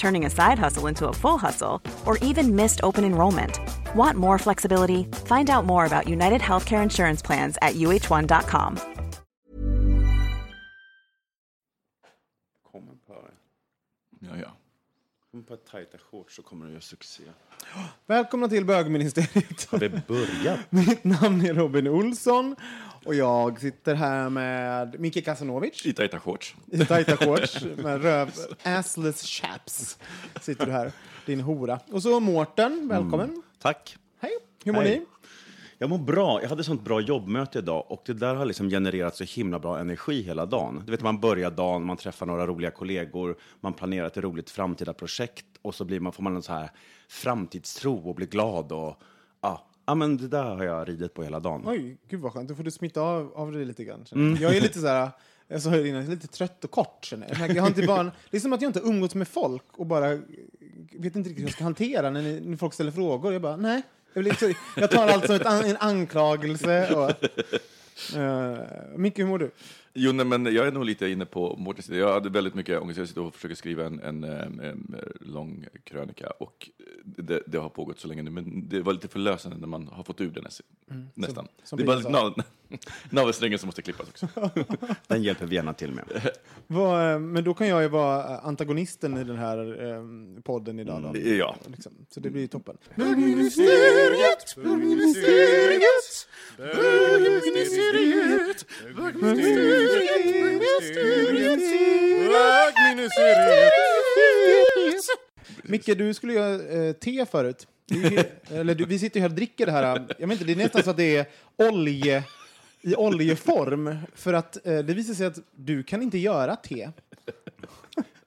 turning a side hustle into a full hustle, or even missed open enrollment. Want more flexibility? Find out more about United Healthcare Insurance Plans at uh1.com. Kom ett par, Ja, ja. kom ett par tajta shorts så kommer du göra succé. Välkomna till bögministeriet. Har vi börjat? Mitt namn är Robin Olsson och jag sitter här med Micke Kasanovic I tajta shorts. i tajta shorts med röv... Assless chaps sitter du här, din hora. Och så Mårten, välkommen. Tack. Hej, hur mår Hej. ni? Jag mår bra. Jag hade sånt bra jobbmöte idag och det där har liksom genererat så himla bra energi hela dagen. Du vet, man börjar dagen, man träffar några roliga kollegor, man planerar ett roligt framtida projekt och så blir man, får man en så här framtidstro och blir glad och ja, men det där har jag ridit på hela dagen. Oj, gud vad skönt. Då får du smitta av, av dig lite grann. Mm. Jag. är lite så här, jag sa det innan, lite trött och kort. Känner jag. Jag har inte bara, det är som att jag inte umgåtts med folk och bara vet inte riktigt hur jag ska hantera när, ni, när folk ställer frågor. Jag bara, nej. Jag, blir liksom, jag tar allt som ett, an- en anklagelse. Och, uh, Micke, hur mår du? Jo, nej, men jag är nog lite inne på Mårtens. Jag hade väldigt mycket ångest. Jag sitter och försöker skriva en, en, em, em, lång krönika och det, det har pågått så länge nu, men det var lite förlösande när man har fått ur den näs- nästan. som det är bara nav, navelsträngen som måste klippas också. Den hjälper vi gärna till med. Vad, eh, men då kan jag ju vara eh, antagonisten i den här eh, podden idag. Då. Ja. Liksom. Så det blir ju toppen. Bögministeriet, bögministeriet, bögministeriet, bögministeriet. Micke, du skulle göra eh, te förut. Vi, eller du, vi sitter ju här och dricker det här. Jag vet inte, det är nästan så att det är olje i oljeform. För att eh, det visar sig att du kan inte göra te.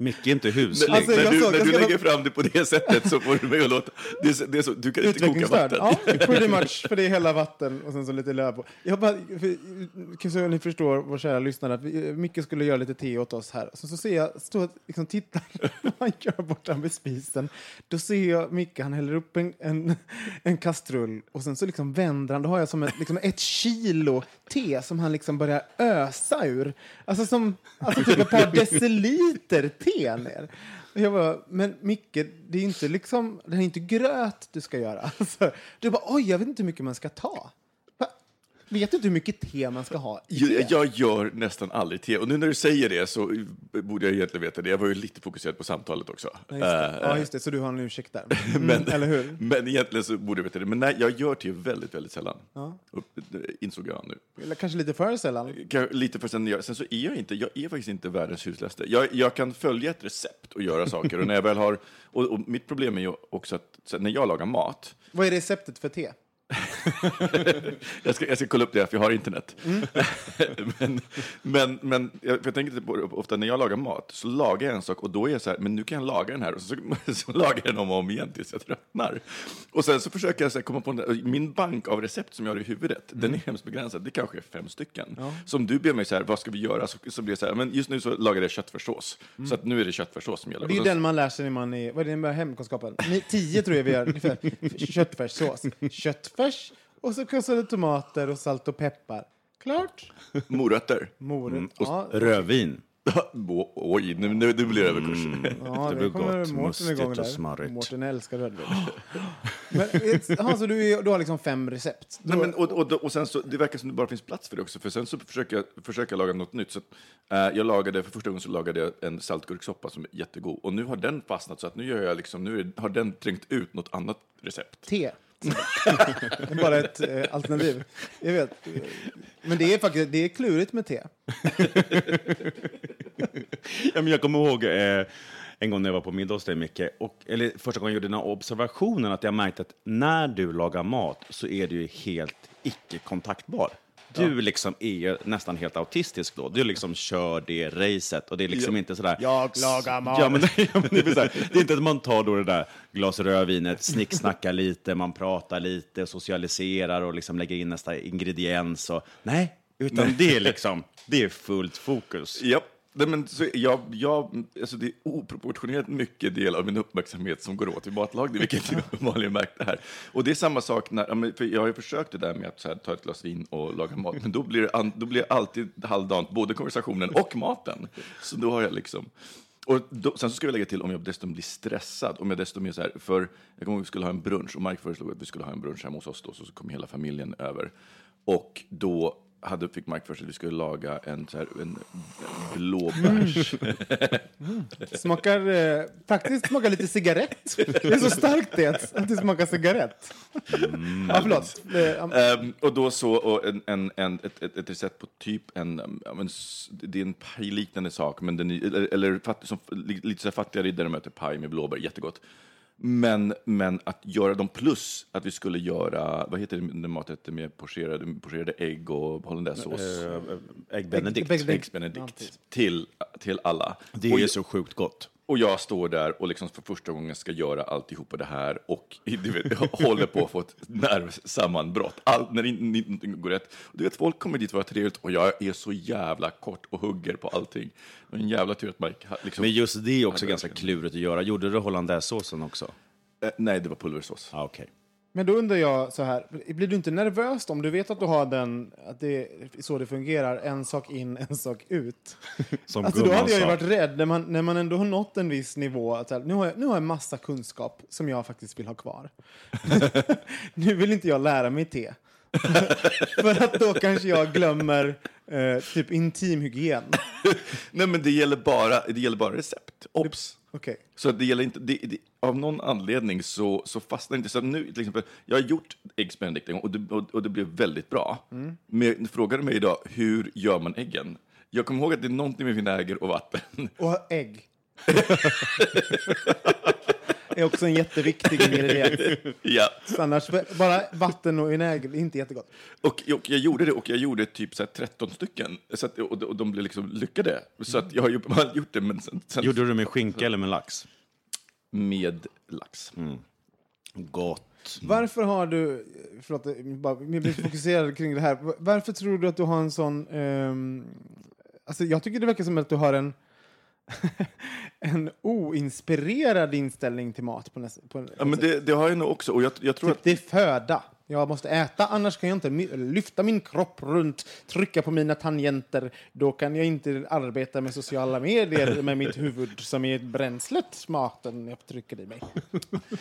Mycket inte huslig. Alltså, när du, såg- när du lägger bara- fram det på det sättet så får du mig att låta... Det är, det är så, du kan inte koka vatten. Ja, pretty much. För det är hela vatten och sen så lite löv på. Jag bara, för, så ni förstår, vår kära lyssnare, att vi, Micke skulle göra lite te åt oss här. Så, så ser jag, står liksom tittar, han gör borta vid spisen. Då ser jag Micke, han häller upp en, en, en kastrull och sen så liksom vänder han. Då har jag som ett, liksom ett kilo te som han liksom börjar ösa ur. Alltså som alltså typ ett par deciliter te ner. Och Jag bara, men Micke, det är inte liksom, det är inte gröt du ska göra. Alltså, du bara, oj, jag vet inte hur mycket man ska ta. Vet du inte hur mycket te man ska ha i te? Jag, jag gör nästan aldrig te. Och nu när du säger det så borde jag egentligen veta det. Jag var ju lite fokuserad på samtalet också. Ja, just det. Eh, Ja, just det, så du har en ursäkt där. Mm, men, eller hur? men egentligen så borde jag veta det. Men nej, jag gör te väldigt, väldigt sällan. Ja. Och insåg jag nu. Eller kanske lite för sällan. Lite för jag, sen så är jag inte, jag är faktiskt inte världens husläste. Jag, jag kan följa ett recept och göra saker. Och när jag väl har, och, och mitt problem är ju också att när jag lagar mat, Vad är receptet för te? jag ska, jag ska kolla upp det, för jag har internet. Mm. men, men, men jag, för jag tänker på, det, ofta när jag lagar mat så lagar jag en sak och då är jag så här, men nu kan jag laga den här och så, så lagar jag den om och om igen tills jag tröttnar. Och sen så försöker jag så här, komma på, en, min bank av recept som jag har i huvudet, Mm. den är hemskt begränsad, det kanske är fem stycken. Så om du ber mig så här, vad ska vi göra? Så, så blir det så här, men just nu så lagar jag köttfärssås. Så att nu är det köttfärssås som gäller. Mm. Det är ju så- den man lär sig när man är, vad är det hemkunskapen? Tio tror jag vi gör, ungefär. Köttfärssås. Köttfärs och så krossade tomater och salt och peppar. Klart. Morötter. Morot. och Ja, Rödvin. Oj, nu, nu, nu blir det överkurs. ja, det det blir kommer gott, Mårten mustigt igång och där. smarrigt. Mårten älskar rödvin. Men, ett- aha, så du, du har liksom fem recept? Nej, men, och, och, och sen så, det verkar som det bara finns plats för det också, för sen så försöker jag, försöker jag laga något nytt. Så, eh, jag lagade, för första gången så lagade jag en saltgurksoppa som är jättegod. Och nu har den fastnat så att nu, gör jag liksom, nu är, har den trängt ut något annat recept. Te? Det är bara ett eh, alternativ. Jag vet. Men det är faktiskt det är klurigt med te. Ja, men jag kommer ihåg eh, en gång när jag var på middag hos dig, Micke, och, eller första gången jag gjorde den här observationen, att jag märkte att när du lagar mat så är du ju helt icke-kontaktbar. Du liksom är ju nästan helt autistisk då. Du liksom kör det racet och det är liksom inte sådär... Jag lagar mat. Ja, men, ja, men det, är så här, det är inte att man tar då det där glas rödvinet, snicksnackar lite, man pratar lite, socialiserar och liksom lägger in nästa ingrediens. Och, nej, utan det är liksom, det är fullt fokus. Ja, nej, men så jag, jag, alltså det är oproportionerligt mycket del av min uppmärksamhet som går åt till matlagning, vilket jag uppenbarligen märkte här. Och det är samma sak, när, för jag har ju försökt det där med att så här, ta ett glas vin och laga mat, men då blir det, då blir det alltid halvdant, både konversationen och maten. Så då har jag liksom... Och då, sen så ska vi lägga till om jag dessutom blir stressad, om jag dessutom är så här, för jag kommer ihåg vi skulle ha en brunch och Mike föreslog att vi skulle ha en brunch hemma hos oss då, så kom hela familjen över. Och då hade, fick Mike för sig att vi skulle laga en, så här, en blåbärs... Smakar, eh, faktiskt smakar lite cigarett. Det är så starkt det, att det smakar cigarett. Ja, förlåt. Ehm, och då så, och en, en, en, ett, ett, ett recept på typ en, um, s- det är en pajliknande sak, men den är, eller, eller fatt, som, li- lite så här fattiga riddare möter paj med blåbär, jättegott. Men, men att göra dem plus att vi skulle göra, vad heter det, matet med pocherade, pocherade ägg och hollandaisesås? Ägg Benedict. Ägg- Äggs Benedict till, till alla. Det och, är så sjukt gott. Och jag står där och liksom för första gången ska göra alltihopa det här och du vet, håller på att få ett nervsammanbrott. Allt, när in- ingenting går rätt. Och du vet, folk kommer dit för att vara trevligt och jag är så jävla kort och hugger på allting. Det en jävla tur att Mike liksom... Men just det är också ganska klurigt att göra. Gjorde du hollandaisesåsen också? Eh, nej, det var pulversås. Ah, okej. Men då undrar jag så här, blir du inte nervös om du vet att du har den, att det är så det fungerar, en sak in, en sak ut? Som Alltså då hade jag ju varit rädd när man, när man ändå har nått en viss nivå. Att här, nu, har jag, nu har jag massa kunskap som jag faktiskt vill ha kvar. nu vill inte jag lära mig te. För att då kanske jag glömmer eh, typ intimhygien. Nej, men det gäller bara, det gäller bara recept. Obs! Okej. Så det gäller inte, det, det, av någon anledning så, så fastnar inte. Så nu, till exempel, jag har gjort Eggs Benedict en gång och det, och, och det blev väldigt bra. Men frågade mig idag, hur gör man äggen? Jag kommer ihåg att det är någonting med vinäger och vatten. Och ägg. är också en jätteviktig ingrediens. ja. Annars, bara vatten och vinäger är inte jättegott. och, och jag gjorde det, och jag gjorde typ så här 13 stycken. Så att, och, och de blev liksom lyckade. Så att jag har ju bara gjort det, men sen, sen Gjorde du det med skinka eller med lax? med lax. Gott. Varför har du, förlåt, jag blir fokuserad kring det här. Varför tror du att du har en sån, ehm, alltså jag tycker det verkar som att du har en, en oinspirerad inställning till mat. På nästa, på, Ja, men det, det har jag nog också. Och jag, jag tror typ, att det är föda. Jag måste äta, annars kan jag inte lyfta min kropp runt, trycka på mina tangenter. Då kan jag inte arbeta med sociala medier med mitt huvud som är bränslet, maten jag trycker i mig.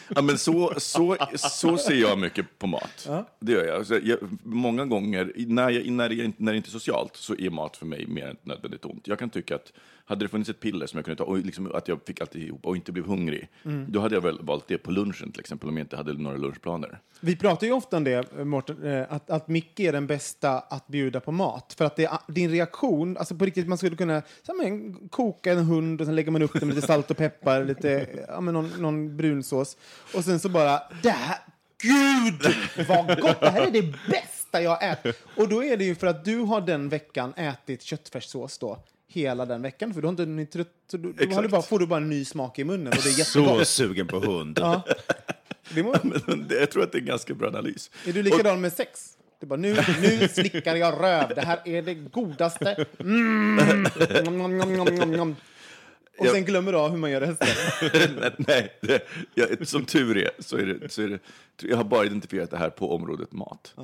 Ja, men så, så, så ser jag mycket på mat. Det gör jag. Alltså, jag. Många gånger, när, jag, när, det, är- när det inte är socialt, så är mat för mig mer än ett nödvändigt ont. Jag kan tycka att hade det funnits ett piller som jag kunde ta, och liksom att jag fick alltihop och inte blev hungrig, mm. då hade jag väl valt det på lunchen till exempel, om jag inte hade några lunchplaner. Vi pratar ju ofta om det, Mårten, eh, att, att Micke är den bästa att bjuda på mat. För att det, ah, din reaktion, alltså på riktigt, man skulle kunna så här, men, koka en hund och sen lägger man upp den med lite salt och peppar, lite, ja, men någon, någon brunsås. Och sen så bara, det här, gud vad gott, det här är det bästa jag äter. Och då är det ju för att du har den veckan ätit köttfärssås då, hela den veckan. För du har inte ni trött, så då, då har du bara, får du bara en ny smak i munnen och det är Så jättegott. sugen på hund. Ja. Det må, jag tror att det är en ganska bra analys. Är du likadan med sex? Är bara, nu, nu slickar jag röv. Det här är det godaste. Mm. Nom. Och sen glömmer du av hur man gör resten. Nej, det, jag, som tur är så är, det, så är det... Jag har bara identifierat det här på området mat.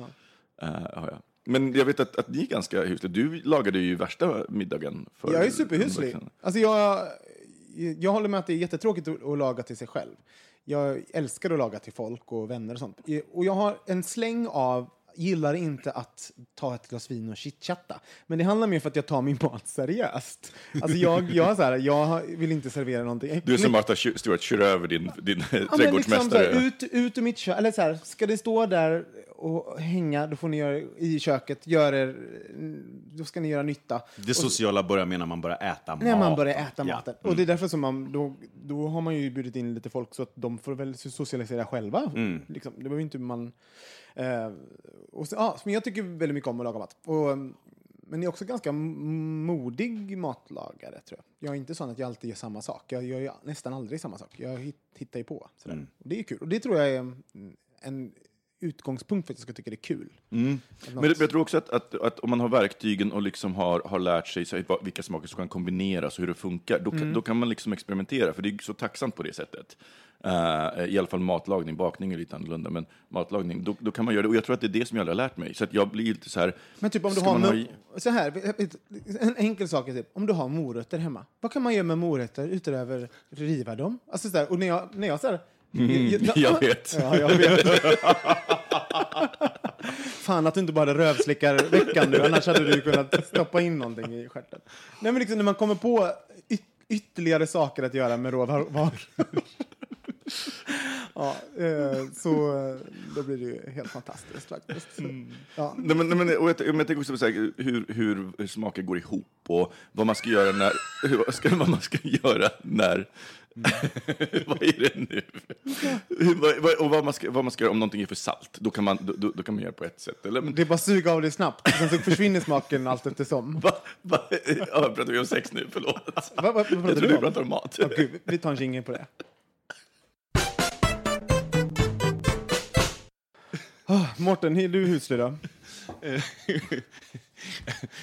Eh, har jag. Men jag vet att, att ni är ganska husliga. Du lagade ju värsta middagen. För Jag är superhuslig. Alltså jag, jag håller med att det är jättetråkigt att, att laga till sig själv. Jag älskar att laga till folk och vänner och sånt. Och jag har en släng av gillar inte att ta ett glas vin och chitchatta. Men det handlar mer för att jag tar min mat seriöst. Alltså jag, jag, så här, jag vill inte servera någonting. Du är som Martha Stewart, kör över din, din Ja, liksom så trädgårdsmästare. här, ut, ut ur mitt kök. Eller så här, ska det stå där och hänga, då får ni göra i köket. Gör er, då ska ni göra nytta. Det sociala börjar med när man börjar äta mat. När man börjar äta Ja. maten. Och det är därför som man, då, då har man ju bjudit in lite folk så att de får väl socialisera själva. Liksom, det behöver inte man... Eh, och så, ja, men jag tycker väldigt mycket om att laga mat. Och, mm, men jag är också ganska modig matlagare, tror jag. Jag är inte sån att jag alltid gör samma sak. Jag gör nästan aldrig samma sak. Jag hit, hittar ju på. Sådär. Och det är kul. Och det tror jag är mm, en utgångspunkt för att jag ska tycka det är kul. Att Men jag tror också att, att, att om man har verktygen och liksom har, har lärt sig så, vilka smaker som kan kombineras och hur det funkar, då, kan- då kan man liksom experimentera, för det är så tacksamt på det sättet. Eh, I alla fall matlagning, bakning är lite annorlunda, men matlagning, då, då kan man göra det. Och jag tror att det är det som jag har lärt mig. Så att jag blir lite så här... Men typ om du har, ha så här, en enkel sak är typ, om du har morötter hemma, vad kan man göra med morötter utöver riva dem? Alltså så här, och när jag, när jag så här, jag vet. Ja, jag vet. Fan att du inte bara hade rövslickarveckan nu, annars hade du kunnat stoppa in någonting i stjärten. Nej men liksom när man kommer på yt- ytterligare saker att göra med råvaror. Ja, eh, så eh, då blir det ju helt fantastiskt faktiskt. Ja. Nej, men, nej, men, och jag, men jag tänker också på så här, hur, hur, hur smaker går ihop och vad man ska göra när... Hur, vad, ska, vad man ska göra när... vad är det nu? Och vad man, ska, vad man ska göra om någonting är för salt. Då kan man, då, då, då kan man göra på ett sätt. Eller, men, Det är bara suga av det snabbt, sen så försvinner smaken allt eftersom. va, va, ja, pratar vi om sex nu? Förlåt. Va, va, vad pratar Jag tror du du om? pratar om mat. Ja, gud, vi tar en jingle på det. Oh, Mårten, är du huslig då?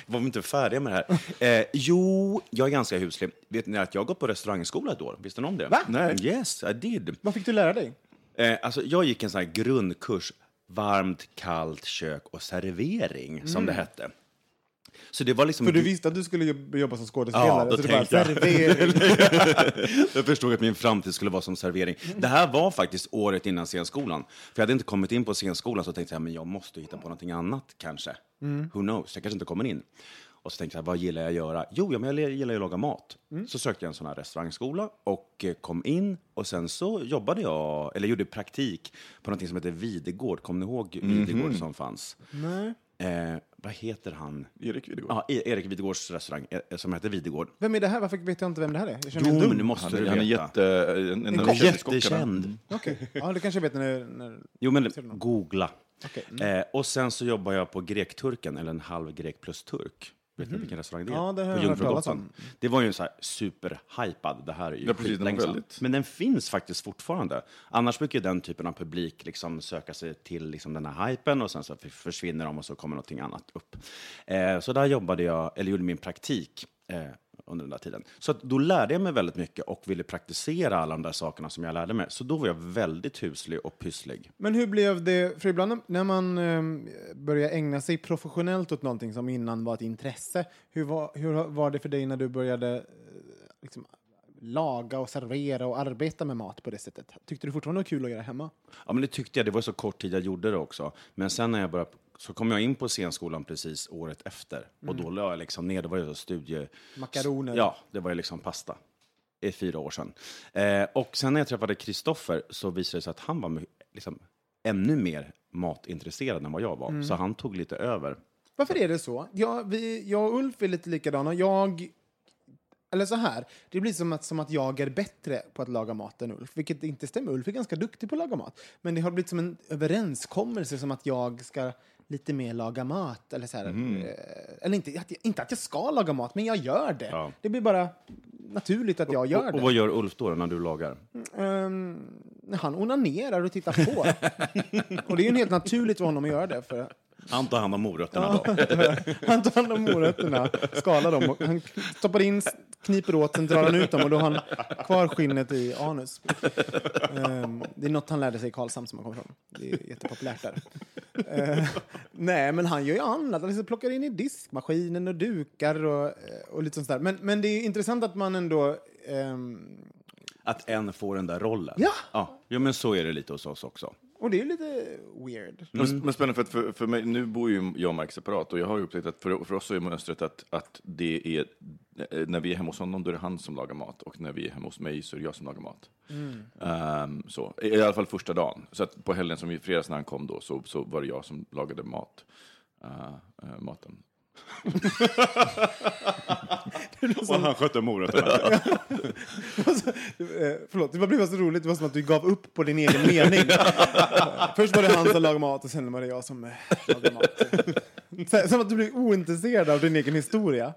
Var vi inte färdiga med det här? Eh, jo, jag är ganska huslig. Vet ni att jag har gått på restaurangskola ett år? Visste ni om det? Va? Nej. Yes, I did. Vad fick du lära dig? Eh, alltså, jag gick en sån här grundkurs, varmt, kallt kök och servering, som det hette. Så det var liksom... För du visste att du skulle jobb- jobba som skådespelare. Ja, då tänkte jag. servering. Jag förstod att min framtid skulle vara som servering. Det här var faktiskt året innan scenskolan. För jag hade inte kommit in på scenskolan så tänkte jag men jag måste hitta på någonting annat kanske. Who knows, jag kanske inte kommer in. Och så tänkte jag, vad gillar jag att göra? Jo, ja, men jag gillar ju att laga mat. Så sökte jag en sån här restaurangskola och eh, kom in. Och sen så jobbade jag, eller gjorde praktik på någonting som heter Videgård. Kommer ni ihåg Videgård som fanns? Nej. Eh, vad heter han? Erik Videgård. Ja, E- Erik Videgårds restaurang eh, som heter Videgård. Vem är det här? Varför vet jag inte vem det här är? Jag känner Jo, men dum. nu måste Han du är, veta. han är jätte... En, en, kock. kändiskockarna. Jättekänd. Okej, ja, det kanske jag vet när... när... Jo, men Ser du någon? googla. Okej, Eh, och sen så jobbar jag på Grekturken, eller en halv grek plus turk. Vet ni vilken restaurang det är? Ja, det har jag hört talas Jungfrugatan. Det var ju en så här superhypad. Det här är ju Ja, precis, den sedan. väldigt. Men den finns faktiskt fortfarande. Annars brukar den typen av publik liksom söka sig till liksom den här hypen och sen så försvinner de och så kommer någonting annat upp. Eh, så där jobbade jag, eller gjorde min praktik. Eh, under den där tiden. Så då lärde jag mig väldigt mycket och ville praktisera alla de där sakerna som jag lärde mig. Så då var jag väldigt huslig och pysslig. Men hur blev det, för ibland när man um, börjar ägna sig professionellt åt någonting som innan var ett intresse, hur var, hur var det för dig när du började eh, liksom, laga och servera och arbeta med mat på det sättet? Tyckte du fortfarande det var kul att göra hemma? Ja, men det tyckte jag. Det var så kort tid jag gjorde det också. Men sen när jag började, så kom jag in på scenskolan precis året efter. Och då la jag liksom ner, det var ju studie... Makaroner. Ja, det var ju liksom pasta. Det är fyra år sedan. Eh, och sen när jag träffade Kristoffer så visade det sig att han var liksom ännu mer matintresserad än vad jag var. Så han tog lite över. Varför är det så? Jag, vi, jag och Ulf är lite likadana. Jag... Eller så här, det blir som att, som att jag är bättre på att laga mat än Ulf, vilket inte stämmer. Ulf är ganska duktig på att laga mat. Men det har blivit som en överenskommelse som att jag ska lite mer laga mat. Eller, så här, eh, eller inte, inte att jag ska laga mat, men jag gör det. Ja. Det blir bara naturligt att jag gör Och, och det. vad gör Ulf då när du lagar? Ehm, han onanerar och tittar på. och det är ju helt naturligt för honom att göra det. För Han tar hand om morötterna då. Han tar hand om morötterna, skalar dem och han stoppar in, kniper åt, sen drar han ut dem och då har han kvar skinnet i anus. Ehm, det är något han lärde sig i Karlshamn som han kommer från. Det är jättepopulärt där. Ehm, nej, men han gör ju annat. Han liksom plockar in i diskmaskinen och dukar och, och lite sånt där. Men, men det är intressant att man ändå... ehm, Att en får den där rollen. Ja. ja. Jo, men så är det lite hos oss också. Och det är lite weird. Men, men spännande, för, för, för mig, nu bor ju jag och Mark separat och jag har ju upptäckt att för, för oss är mönstret att, att det är, eh, när vi är hemma hos honom då är det han som lagar mat och när vi är hemma hos mig så är det jag som lagar mat. Ehm, så, I i alla fall första dagen. Så på helgen som i fredags när han kom då så, så var det jag som lagade mat. eh, eh, maten. Och han skötte morötterna. Eh, förlåt, det blev så roligt. Det var som att du gav upp på din egen mening. Först var det han som lagade mat och sen var det jag som eh, lagade mat. Så- Som att du blev ointresserad av din egen historia.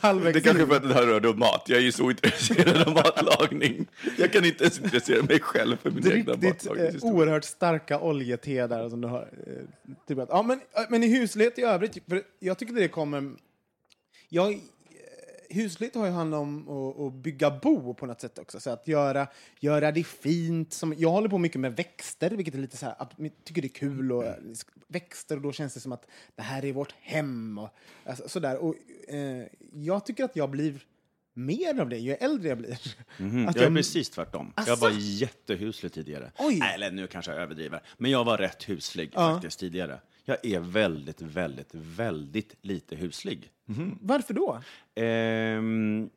Halvvägs Det är kanske in- för att det här rörde om mat. Jag är ju så intresserad av matlagning. Jag kan inte ens intressera mig själv för min Det egna eh, matlagningshistoria. oerhört starka oljete där som du har. Eh, typ att, ja, men, eh, men i huslighet i övrigt, för jag tycker det kommer... Jag, huslighet har ju hand om att, att bygga bo på något sätt också. Så att göra, göra det fint. Som, jag håller på mycket med växter, vilket är lite så här, att jag tycker det är kul. Och, växter, och då känns det som att det här är vårt hem. Och, alltså, sådär. Och, eh, jag tycker att jag blir mer av det ju äldre jag blir. Att Mhm. Jag är precis tvärtom. Jag Asså? var jättehuslig tidigare. Oj. Nej, Eller nu kanske jag överdriver. Men jag var rätt huslig faktiskt tidigare. Jag är väldigt, väldigt, väldigt lite huslig. Varför då? Ehm,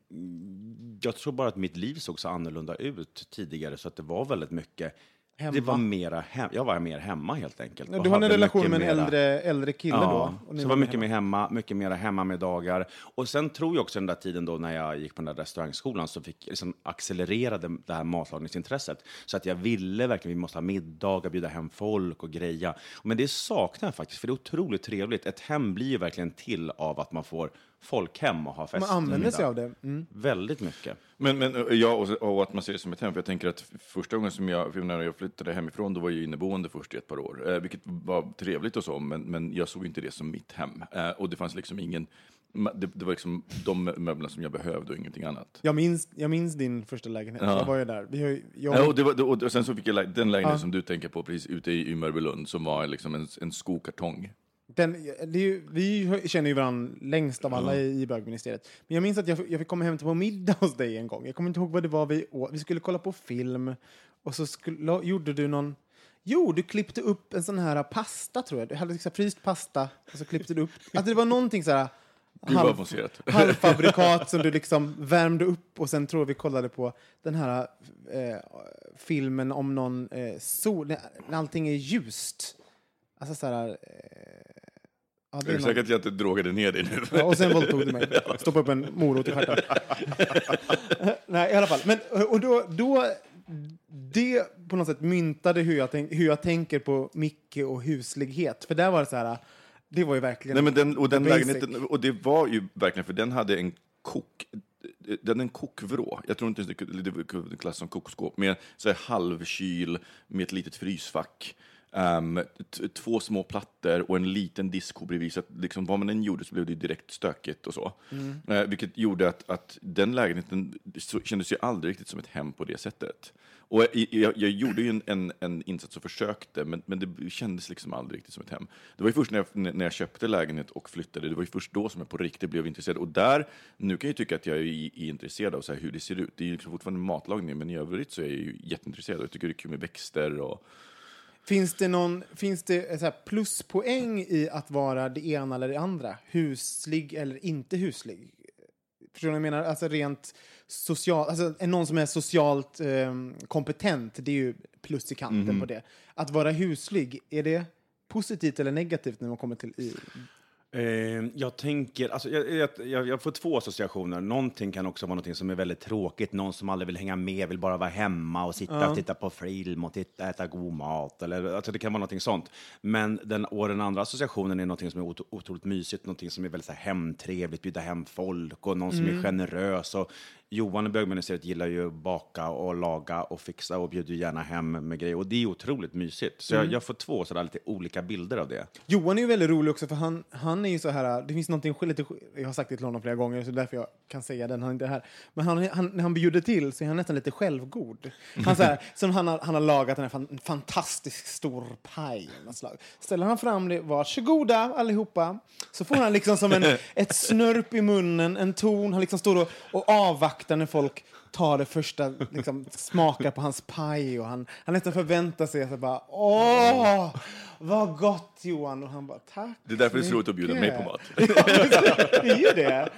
jag tror bara att mitt liv såg så annorlunda ut tidigare så att det var väldigt mycket Hemma. Det var mera hem, jag var mer hemma helt enkelt. Ja, Du har en relation med en mera- äldre, äldre kille Ja, då? så var mycket hemma. mer hemma, mycket mer hemma med dagar. Och sen tror jag också den där tiden då när jag gick på den där restaurangskolan så fick liksom accelererade det här matlagningsintresset. Så att jag ville verkligen, vi måste ha middagar, bjuda hem folk och greja. Men det saknar jag faktiskt, för det är otroligt trevligt. Ett hem blir ju verkligen till av att man får folkhem och ha fest. Man använder sig av det. Mm. Väldigt mycket. Men, men ja, och, och att man ser det som ett hem. För jag tänker att första gången som jag, när jag flyttade hemifrån, då var jag inneboende först i ett par år. Eh, vilket var trevligt och så, men, men jag såg inte det som mitt hem. Eh, och det fanns liksom ingen, det, det var liksom de möblerna som jag behövde och ingenting annat. Jag, minns, jag minns din första lägenhet. Ja. Jag var ju där. Vi har, jag, Ja, och, det var, och, sen så fick jag den lägenheten Ja. som du tänker på precis ute i, i Mörbylund som var liksom en, en skokartong. Den, det är ju, vi känner ju varandra längst av alla i, i bögministeriet. Men jag minns att jag, jag fick komma hem till på middag hos dig en gång. Jag kommer inte ihåg vad det var vi åt. Vi skulle kolla på film och så skulle, gjorde du någon... Jo, du klippte upp en sån här pasta, tror jag. Du hade liksom fryst pasta och så klippte du upp... Att det var någonting så här... Gud avancerat. halvfabrikat som du liksom värmde upp och sen tror vi kollade på den här eh, filmen om någon eh, sol, när allting är ljust. Alltså så här... Eh, ja, det Är är du säker att jag inte drogade ner dig nu? Ja, och sen våldtog du mig. Stoppa upp en morot i stjärten. Nej, i alla fall. Men, och då, då, det på något sätt myntade hur jag, tänk, hur jag tänker på Micke och huslighet. För där var det så här, det var ju verkligen... Nej, men den, och den lägenheten, och det var ju verkligen, för den hade en kok, den hade en kokvrå. Jag tror inte ens det kunde- klassas som kokskåp, med så här halvkyl med ett litet frysfack. T- två små plattor och en liten diskho bredvid. Så att liksom, vad man än gjorde så blev det direkt stökigt och så. Eh, vilket gjorde att, att den lägenheten så, kändes ju aldrig riktigt som ett hem på det sättet. Och jag, jag, jag gjorde ju en, en, en insats och försökte, men, men det kändes liksom aldrig riktigt som ett hem. Det var ju först när jag, när jag köpte lägenhet och flyttade, det var ju först då som jag på riktigt blev intresserad. Och där, nu kan jag ju tycka att jag är, är intresserad av så hur det ser ut. Det är ju liksom fortfarande matlagning, men i övrigt så är jag ju jätteintresserad. Och jag tycker det är kul med växter och... Finns det, någon, finns det så pluspoäng i att vara det ena eller det andra? Huslig eller inte huslig? Förstår du vad jag menar? Alltså rent social, alltså någon som är socialt ehm, kompetent, det är ju plus i kanten på det. Att vara huslig, är det positivt eller negativt när man kommer till i, Eh, jag tänker, alltså, jag, jag, jag, får två associationer. Någonting kan också vara någonting som är väldigt tråkigt. Någon som aldrig vill hänga med, vill bara vara hemma och sitta och titta på film och titta, äta god mat. Eller, alltså, det kan vara någonting sånt. Men den, och den andra associationen är någonting som är ot- otroligt mysigt, någonting som är väldigt så här, hemtrevligt, bjuda hem folk och någon som är generös. Och, Johan i bögministeriet gillar ju att baka och laga och fixa och bjuder gärna hem med grejer. Och det är otroligt mysigt. Så jag, jag får två sådär lite olika bilder av det. Johan är ju väldigt rolig också för han, han är ju så här, det finns någonting lite, jag har sagt det till honom flera gånger så därför jag kan säga den, han är inte här. Men han, han, när han bjuder till så är han nästan lite självgod. Han så här, som han har, han har lagat en fan, fantastisk stor paj. Ställer han fram det, varsågoda allihopa. Så får han liksom som en, ett snörp i munnen, en ton, han liksom står och, och avvaktar uppvaktar när folk tar det första, liksom, smakar på hans paj och han, han nästan förväntar sig att det bara åh, vad gott Johan! Och han bara tack Det är därför det är så roligt att bjuda mig på mycket." mat. det är ju det.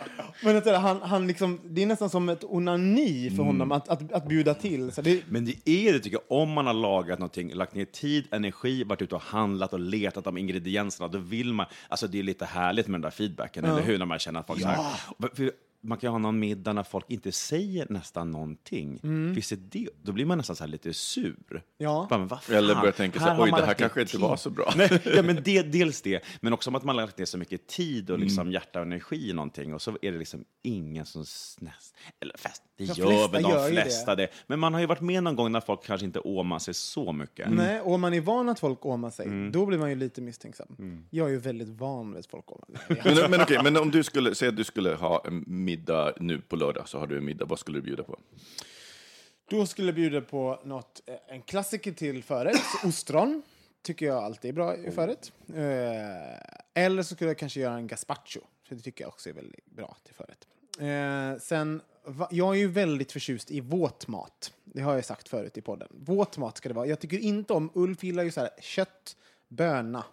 Men att, han, han liksom, det är nästan som ett onani för honom att, att, att bjuda till. Så det, Men det är det, tycker jag. Om man har lagat någonting, lagt ner tid, energi, varit ute och handlat och letat om ingredienserna, då vill man... Alltså det är lite härligt med den där feedbacken, eller hur? När man känner att folk så här, för man kan ha någon middag när folk inte säger nästan någonting. Visst är det, då blir man nästan så här lite sur. Ja. Bara, men vad fan? Eller börjar tänka så här, oj, det här kanske inte tid." var så bra. Nej, ja, men det, dels det, men också om att man har lagt ner så mycket tid och liksom hjärta och energi i någonting och så är det liksom ingen som snäst, eller fest, det De gör väl de gör flesta det. Men man har ju varit med någon gång när folk kanske inte åmar sig så mycket. Nej, och om man är van att folk åmar sig, Mm. då blir man ju lite misstänksam. Jag är ju väldigt van vid att folk åmar sig. Men, men okej, men om du skulle, säg att du skulle ha en middag nu på lördag, så har du en middag, vad skulle du bjuda på? Då skulle jag bjuda på något, eh, en klassiker till förrätt. Ostron tycker jag alltid är bra i förrätt. Eh, eller så skulle jag kanske göra en gazpacho. För det tycker jag också är väldigt bra till förrätt. Eh, sen, jag är ju väldigt förtjust i våt mat. Det har jag sagt förut i podden. Våt mat ska det vara. Jag tycker inte om, Ulf gillar ju så här kött, böna.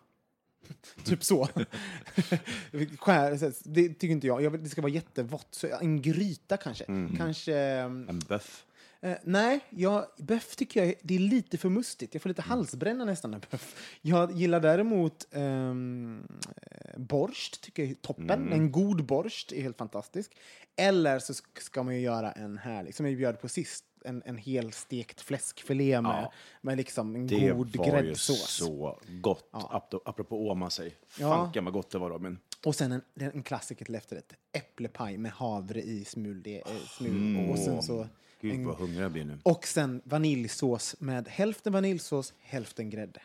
typ så. Skär, det tycker inte jag. jag vill, det ska vara jättevått. Så en gryta kanske. Kanske... ehm, En böff. Eh, nej, jag, böff tycker jag det är lite för mustigt. Jag får Mm. lite halsbränna nästan av böff. Jag gillar däremot ehm, eh, borst, tycker jag är toppen. Mm. En god borst är helt fantastisk. Eller så sk- ska man ju göra en härlig, som jag bjöd på sist, en, en helstekt fläskfilé med, Ja. med liksom en Det god var ju gräddsås. så gott, Apro- apropå åma sig. Ja. Fanken vad gott det var Robin. Och sen en, en klassiker till efterrätt. Äpplepaj med havre i smul. Det, eh, smul. Mm. Och sen så... Gud vad hungrig jag blir nu. Och sen vaniljsås med hälften vaniljsås, hälften grädde.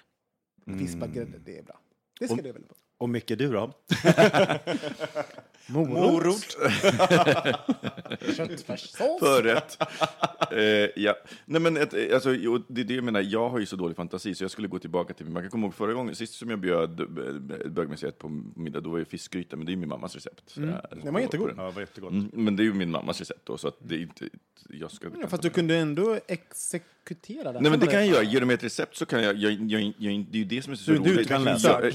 Vispad grädde, det är bra. Det ska Och- du väl på. Och Micke, du då? Morot. Köttfärssås. Förrätt. eh, ja. Nej, men ett, eh, alltså, jo, det är det jag menar, jag har ju så dålig fantasi så jag skulle gå tillbaka till, man kan komma ihåg förra gången, sist som jag bjöd eh, bögmuseet på middag, då var det fiskgryta, men det är ju min mammas recept. Mm. Den var jättegod. Ja, var jättegott. Mm, men det är ju min mammas recept då, så att det är inte, jag ska... Ja, fast du kunde ändå exekutera det. Nej men det kan jag göra, ger du mig ett recept så kan jag, jag, jag, jag, jag det är ju det som är så Du- du roligt. kan jag, läsa.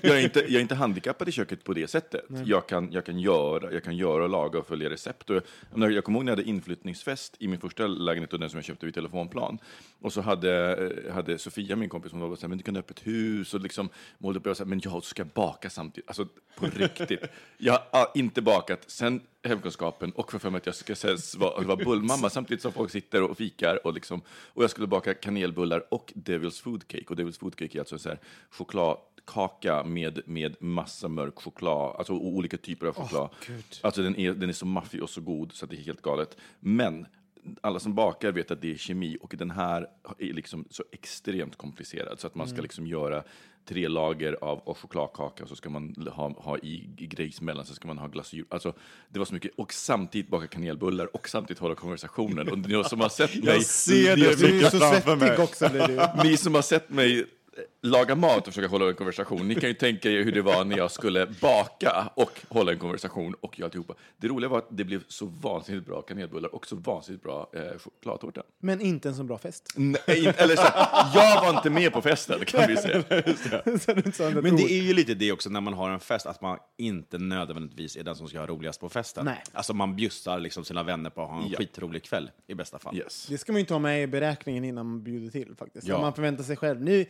jag, är inte, jag är inte handikappad i köket på det sättet. Jag kan, jag, kan göra, jag kan göra och laga och följa recept. Och jag, jag, kommer ihåg när jag hade inflyttningsfest i min första lägenhet, och den som jag köpte vid telefonplan. Och så hade, eh, hade Sofia, min kompis, hon var så här, men du kan ha öppet hus och liksom målade upp, och jag sa, men jag ska baka samtidigt. Alltså på riktigt. Jag har inte bakat sen hemkunskapen och för mig att jag ska sägas vara, vara bullmamma samtidigt som folk sitter och fikar och, liksom, och jag skulle baka kanelbullar och Devil's Food Cake. Och Devil's Food Cake är alltså så här chokladkaka med, med massa mörk choklad, alltså olika typer av choklad. alltså den är, den är så maffig och så god så det är helt galet. Men alla som bakar vet att det är kemi och den här är liksom så extremt komplicerad så att man ska liksom göra tre lager av, chokladkaka och så ska man ha, ha i, i grejs mellan, så ska man ha glasyr. Alltså, det var så mycket. Och samtidigt baka kanelbullar och samtidigt hålla konversationen. Och ni som har sett mig... ser ni, det Du är så svettig också ni som har sett mig laga mat och försöka hålla en konversation, ni kan ju tänka er hur det var när jag skulle baka och hålla en konversation och göra alltihopa. Det roliga var att det blev så vansinnigt bra kanelbullar och så vansinnigt bra eh, chokladtårta. Men inte en så bra fest. Nej, eller så, här, jag var inte med på festen kan vi säga. Men det är ju lite det också när man har en fest, att man inte nödvändigtvis är den som ska ha roligast på festen. Nej. Alltså man bjussar liksom sina vänner på att ha en Ja. skitrolig kväll, i bästa fall. Yes. Det ska man ju inte ha med i beräkningen innan man bjuder till. faktiskt. Ja. Om man förväntar sig själv. Nu,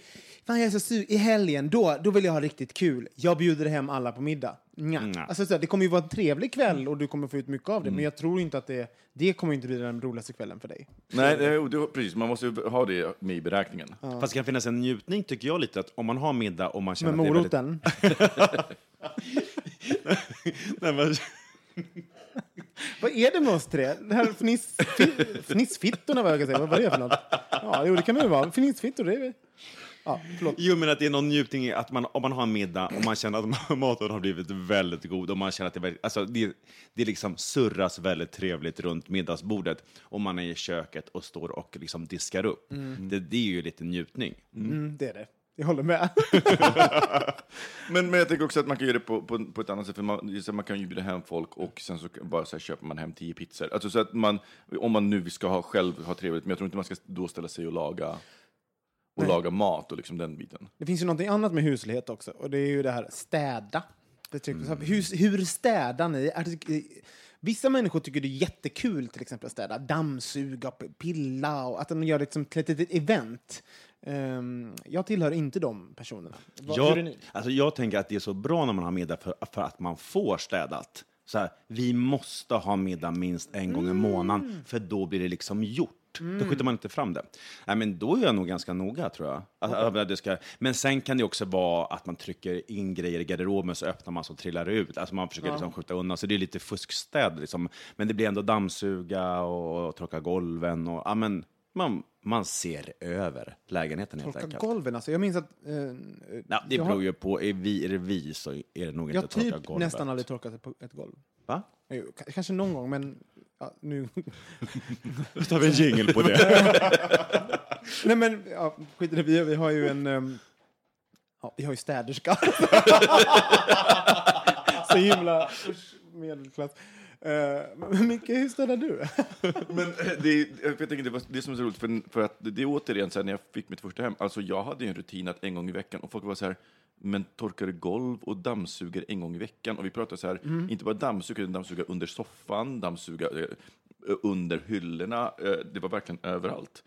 fan jag är så sur. I helgen, då, då vill jag ha riktigt kul. Jag bjuder hem alla på middag. Nja. Nja. Alltså, så här, det kommer ju vara en trevlig kväll och du kommer få ut mycket av det. Men jag tror inte att det, det kommer inte bli den roligaste kvällen för dig. Nej, det, det, precis. Man måste ju ha det med i beräkningen. Fast det kan finnas en njutning, tycker jag, lite att om man har middag och man känner Med att det är väldigt... moroten. Nej, men, Vad är det med oss tre? Det här fniss, fi- fnissfittorna, vad jag kan säga. Vad var det för något? Ja, jo, det kan man ju vara. Fnissfittor, det är Ja, förlåt. Jo, men att det är någon njutning i att man, om man har en middag och man känner att maten har blivit väldigt god och man känner att det, är väldigt, alltså det, det liksom surras väldigt trevligt runt middagsbordet och man är i köket och står och liksom diskar upp. Det, det är ju lite njutning. Mm, det är det. Jag håller med. Men, men jag tänker också att man kan göra det på, på, på ett annat sätt. För man, man kan ju bjuda hem folk och sen så bara så här, köper man hem tio pizzor. Alltså så att man, om man nu ska ha själv ha trevligt, men jag tror inte man ska då ställa sig och laga, och Nej. laga mat och liksom den biten. Det finns ju någonting annat med huslighet också, och det är ju det här städa. Det tycker, så här, hur, hur städar ni? Vissa människor tycker det är jättekul till exempel att städa, dammsuga, pilla och att de gör liksom till ett litet event. Ehm, jag tillhör inte de personerna. Vad- Jag, alltså jag tänker att det är så bra när man har middag för, för att man får städat. Så här, vi måste ha middag minst en gång i månaden, för då blir det liksom gjort. Då skjuter man inte fram det. Nej, men då är jag nog ganska noga, tror jag. Att, det ska, men sen kan det också vara att man trycker in grejer i garderoben så öppnar man så trillar det ut. Alltså man försöker liksom skjuta undan, så det är lite fuskstäd. Liksom. Men det blir ändå dammsuga och, torka golven. Och, ja, men, man, man ser över lägenheten helt Torka enkelt. golven, alltså. Jag minns att... Eh, Ja, det jag har- beror ju på. Är, vi, är det vi så är det nog Jag inte har att torka typ golvet. nästan aldrig torkat ett, ett golv. Va? K- kanske någon gång, men ja, nu... Då tar vi en jingle på det. Nej, men ja, skit i det. Vi, vi har ju en... ehm, ja, vi har ju städerska. Så himla usch, medelklass. Uh, men Micke, hur städar du? Men eh, det, jag tänker, det var det som är så roligt, för, för att det är återigen så här, när jag fick mitt första hem, alltså jag hade en rutin att en gång i veckan, och folk var så här, men torkar golv och dammsuger en gång i veckan? Och vi pratar så här, inte bara dammsuga, utan dammsuga under soffan, dammsuga eh, under hyllorna, det var verkligen överallt.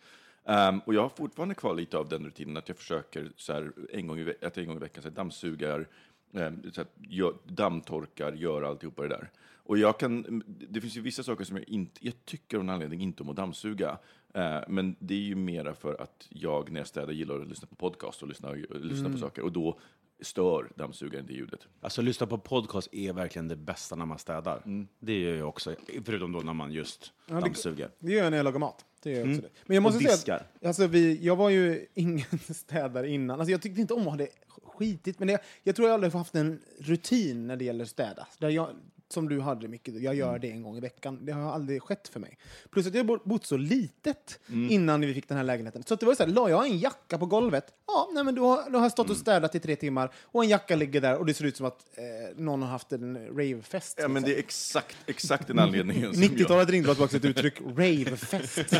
Ehm, och jag har fortfarande kvar lite av den rutinen, att jag försöker så här, en, gång i, att en gång i veckan så här, dammsugar, ehm, så här, gör, dammtorkar, gör alltihopa det där. Och jag kan, det finns ju vissa saker som jag inte, jag tycker av någon anledning inte om att dammsuga. Eh, men det är ju mera för att jag när jag städar gillar att lyssna på podcast och lyssna, lyssna på saker. Och då stör dammsugaren det ljudet. Alltså, lyssna på podcast är verkligen det bästa när man städar. Det gör jag också, förutom då när man just det- dammsuger. Det gör jag när jag lagar mat. Det gör jag också det. Men jag måste säga att, alltså vi, jag var ju ingen städare innan. Alltså jag tyckte inte om att ha det skitigt. Men det, jag tror jag aldrig har haft en rutin när det gäller städa. Där jag, som du hade mycket, jag gör det en gång i veckan. Det har aldrig skett för mig. Plus att jag bott så litet innan vi fick den här lägenheten. Så att det var så här, la jag en jacka på golvet, ja, nej, men då, har- då har stått och städat i tre timmar och en jacka ligger där och det ser ut som att eh, någon har haft en ravefest. Ja, men liksom. det är exakt, exakt den anledningen som jag, 90-talet ringde tillbaka ett uttryck, ravefest.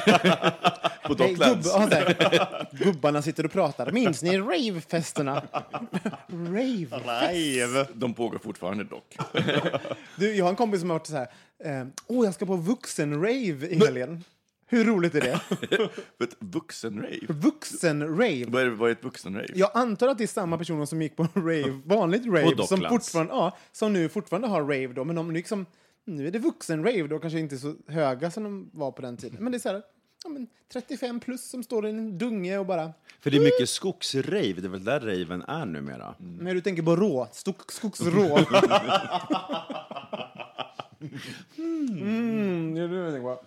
på Docklands. gubb, ja, där. Gubbarna sitter och pratar. Minns ni ravefesterna? Ravefest. De pågår fortfarande dock. Du, jag har en kompis som har varit så här. eh, Åh, jag ska på vuxen-rave i helgen. Hur roligt är det? Ett vuxen-rave. Vuxen-rave. Vad är, vad är ett vuxen-rave? Jag antar att det är samma personer som gick på rave, vanligt rave, som, fortfarande, ja, som nu fortfarande har rave då, men de liksom, nu är det vuxen-rave då, kanske inte så höga som de var på den tiden. Men det är så här, ja, men 35 plus som står i en dunge och bara, För det är mycket skogsrave, det är väl där raven är numera. när du tänker på rå, skog, skogsrå. mm, det är det jag tänker på.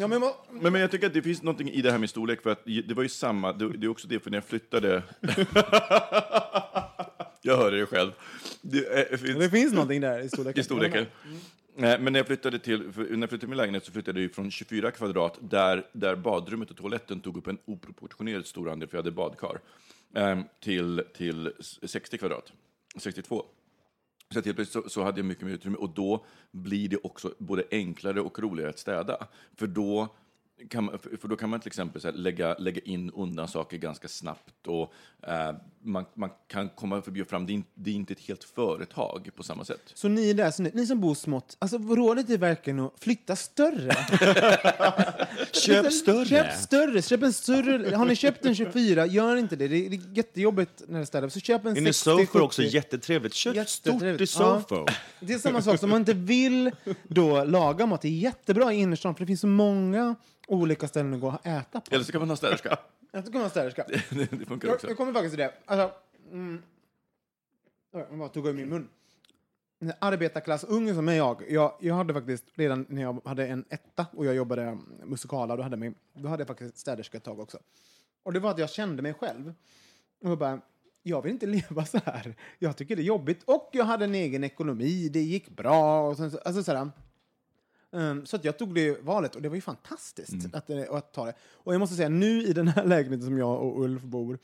Ja, men, Men, men jag tycker att det finns någonting i det här med storlek, för att det var ju samma, det, det är också det för när jag flyttade... jag hörde det själv. Det, eh, finns, det finns någonting där i storleken. i storleken. Men när jag flyttade till, när jag flyttade till min lägenhet så flyttade jag från 24 kvadrat, där, där badrummet och toaletten tog upp en oproportionerligt stor andel, för jag hade badkar, ehm, till, till 60 kvadrat, 62. Så helt plötsligt så, så hade jag mycket mer utrymme och då blir det också både enklare och roligare att städa. För då man, för då kan man till exempel så här, lägga, lägga in undan saker ganska snabbt och eh, man, man kan komma förbi och fram. Det är, inte, det är inte ett helt företag på samma sätt. Så ni där, så ni, ni som bor smått, alltså rådet är verkligen att flytta större. Köp större! Köp större, köp en större. Har ni köpt en 24, gör inte det. Det är, det är jättejobbigt när det städar. Så köp en Inne i 60, Sofa 70. också jättetrevligt. Köp stort i Jättetrevligt. Sofa. Det är samma sak som man inte vill då laga mat. Det är jättebra i innerstan för det finns så många olika ställen att gå och äta på. Eller så kan man ha städerska. Jag ska vara städerska. det, det funkar Jag, också. jag kommer faktiskt till det. Alltså, mm, Oj, jag bara tog i min mun. En Arbetarklassunge som är jag, jag, jag hade faktiskt redan när jag hade en etta och jag jobbade musikala, då hade, jag, då hade jag faktiskt städerska ett tag också. Och det var att jag kände mig själv. Och jag bara, jag vill inte leva så här. Jag tycker det är jobbigt. Och jag hade en egen ekonomi, det gick bra. Och sen, så- alltså sådär. Um, så att jag tog det valet och det var ju fantastiskt att, eh, att ta det. Och jag måste säga, nu i den här lägenheten som jag och Ulf bor,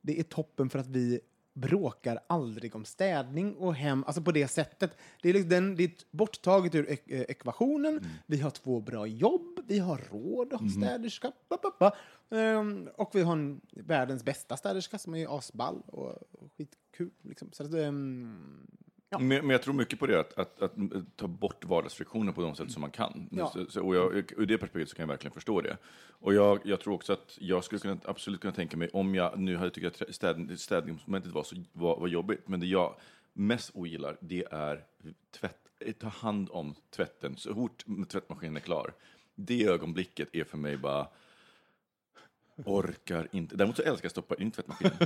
det är toppen för att vi bråkar aldrig om städning och hem, alltså på det sättet. Det är, liksom den, det är borttaget ur ek eh, ekvationen. Vi har två bra jobb, vi har råd att ha städerska. Ba, ba, ba. Ehm, och vi har en, världens bästa städerska som är asball och, och skitkul. Liksom. Så att, ehm, Ja. Men, men jag tror mycket på det, att, att, att ta bort vardagsfriktioner på de sätt som man kan. Ja. Så, och jag, ur det perspektivet så kan jag verkligen förstå det. Och jag, jag tror också att jag skulle kunna, absolut kunna tänka mig, om jag nu hade tyckt att städ, städningsmomentet var, så, var, var jobbigt, men det jag mest ogillar, det är tvätt, ta hand om tvätten så fort tvättmaskinen är klar. Det ögonblicket är för mig bara, orkar inte. Däremot så älskar jag att stoppa in tvättmaskinen.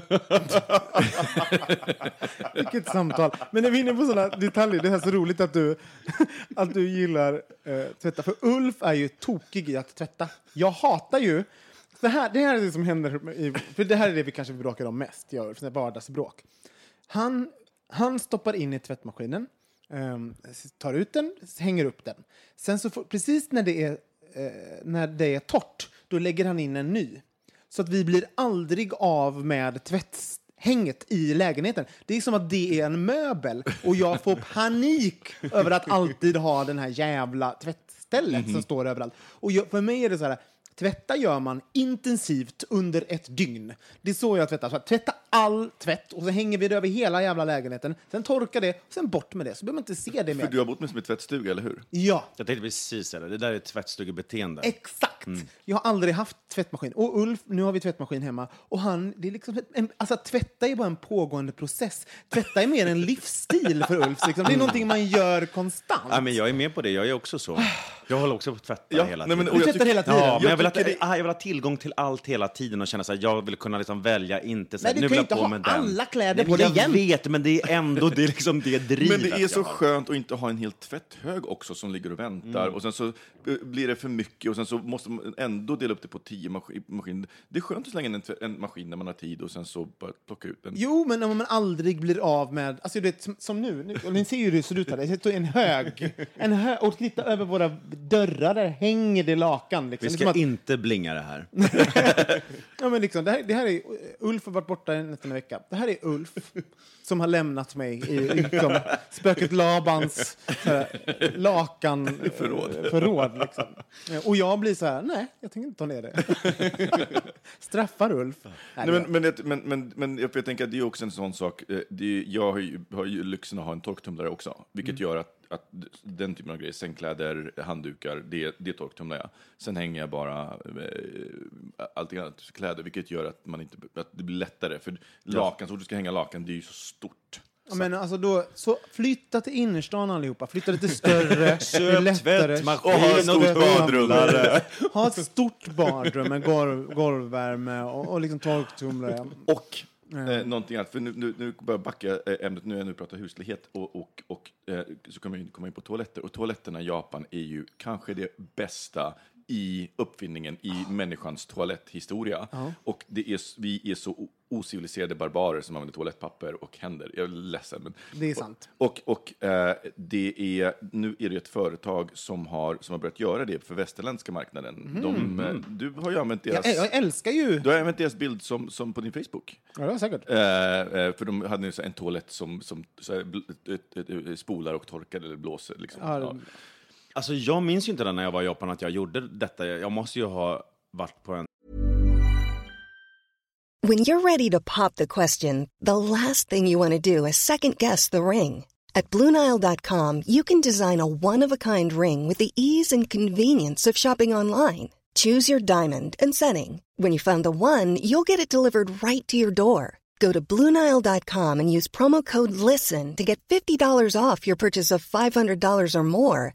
Vilket samtal. Men när vi är inne på sådana detaljer, det är så roligt att du, att du gillar eh, tvätta. För Ulf är ju tokig i att tvätta. Jag hatar ju... Det här, det här är det som händer, i, för det här är det vi kanske bråkar om mest, jag, för vardagsbråk. Han, han stoppar in i tvättmaskinen, eh, tar ut den, hänger upp den. Sen så får, precis när det, är, eh, när det är torrt, då lägger han in en ny. Så att vi blir aldrig av med tvätthänget i lägenheten. Det är som att det är en möbel och jag får panik över att alltid ha den här jävla tvättstället som står överallt. Och jag, för mig är det så här, tvätta gör man intensivt under ett dygn. Det är så jag tvättar. Så tvätta all tvätt och så hänger vi det över hela jävla lägenheten. Sen torkar det, och sen bort med det. Så behöver man inte se det För mer. du har bott med som en tvättstuga, eller hur? Ja. Jag tänkte precis säga det. Det där är tvättstugebeteende. Exakt! Jag har aldrig haft tvättmaskin. Och Ulf, nu har vi tvättmaskin hemma. Och han, det är liksom en, alltså tvätta är bara en pågående process. Tvätta är mer en livsstil för Ulf. Liksom. Det är någonting man gör konstant. Ja, men jag är med på det. Jag är också så. Jag håller också på att tvätta Ja, hela nej, men- tiden. och du jag tvättar tycker- hela tiden. Ja, men jag vill, att, det- ah, jag vill ha tillgång till allt hela tiden och känna så här, jag vill kunna liksom välja, inte så Nej, här, du nu kan vill jag inte ha alla kläder Nej, på men dig Jag vet, men det är ändå det, är liksom det drivet. Men det är så skönt att inte ha en hel tvätthög också som ligger och väntar. Mm. Och sen så eh, blir det för mycket och sen så måste man ändå dela upp det på tio maski- maskiner. Det är skönt att slänga in en, en maskin när man har tid och sen så bara plocka ut den. Jo, men om man aldrig blir av med... Alltså, du vet, som, som nu, nu och ni ser ju hur det ser ut här. Det är en hög. En hög och titta över våra dörrar, där hänger det lakan. Liksom. Vi ska som att- inte blinga det här. Ja, men liksom, det, här, det här är, Ulf har varit borta i nästan en vecka. Det här är Ulf som har lämnat mig i liksom, spöket Labans så här, lakan förråd. förråd liksom. Eh, Och jag blir så här, nej, jag tänker inte ta ner det. Straffar Ulf. Nej, men, men, men, men, men jag jag tänker att det är också en sån sak. eh, Det är, jag har ju, har ju lyxen att ha en torktumlare också, vilket Mm. gör att, att den typen av grejer, sängkläder, handdukar, det, det torktumlar jag. Sen hänger jag bara eh, allting annat, kläder, vilket gör att, man inte, att det blir lättare. För lakan, så fort du ska hänga lakan, det är ju så stort. Ja, men alltså då, så flytta till innerstan allihopa. Flytta lite större. Köp tvättmaskin Och ha ett stort badrum. Ha ett stort badrum med golv, golvvärme och, och liksom torktumlare. Och eh, någonting annat, för nu, nu, nu börjar jag backa eh, ämnet, nu är jag nu pratar huslighet och, och, och eh, så kommer jag in, komma in på toaletter. Och toaletterna i Japan är ju kanske det bästa i uppfinningen i människans toaletthistoria. Och det är, vi är så ociviliserade barbarer som använder toalettpapper och händer. Jag är ledsen. Men, Det är sant. Och, och eh, det är, nu är det ett företag som har, som har börjat göra det för västerländska marknaden. De, eh, du har ju använt deras... Jag, jag älskar ju... Du har använt deras bild som, som på din Facebook. Ja, det säkert. Eh, eh, för de hade en toalett som, som här, spolar och torkar eller blåser. Liksom. Ja, Ja. Alltså, jag minns ju inte när jag var i Japan att jag gjorde detta. Jag måste ju ha varit på en When you're ready to pop the question, the last thing you want to do is second guess the ring. At Bluenile.com, you can design a one of a kind ring with the ease and convenience of shopping online. Choose your diamond and setting. When you find the one, you'll get it delivered right to your door. Go to Bluenile.com and use promo code LISTEN to get $50 off your purchase of $500 or more.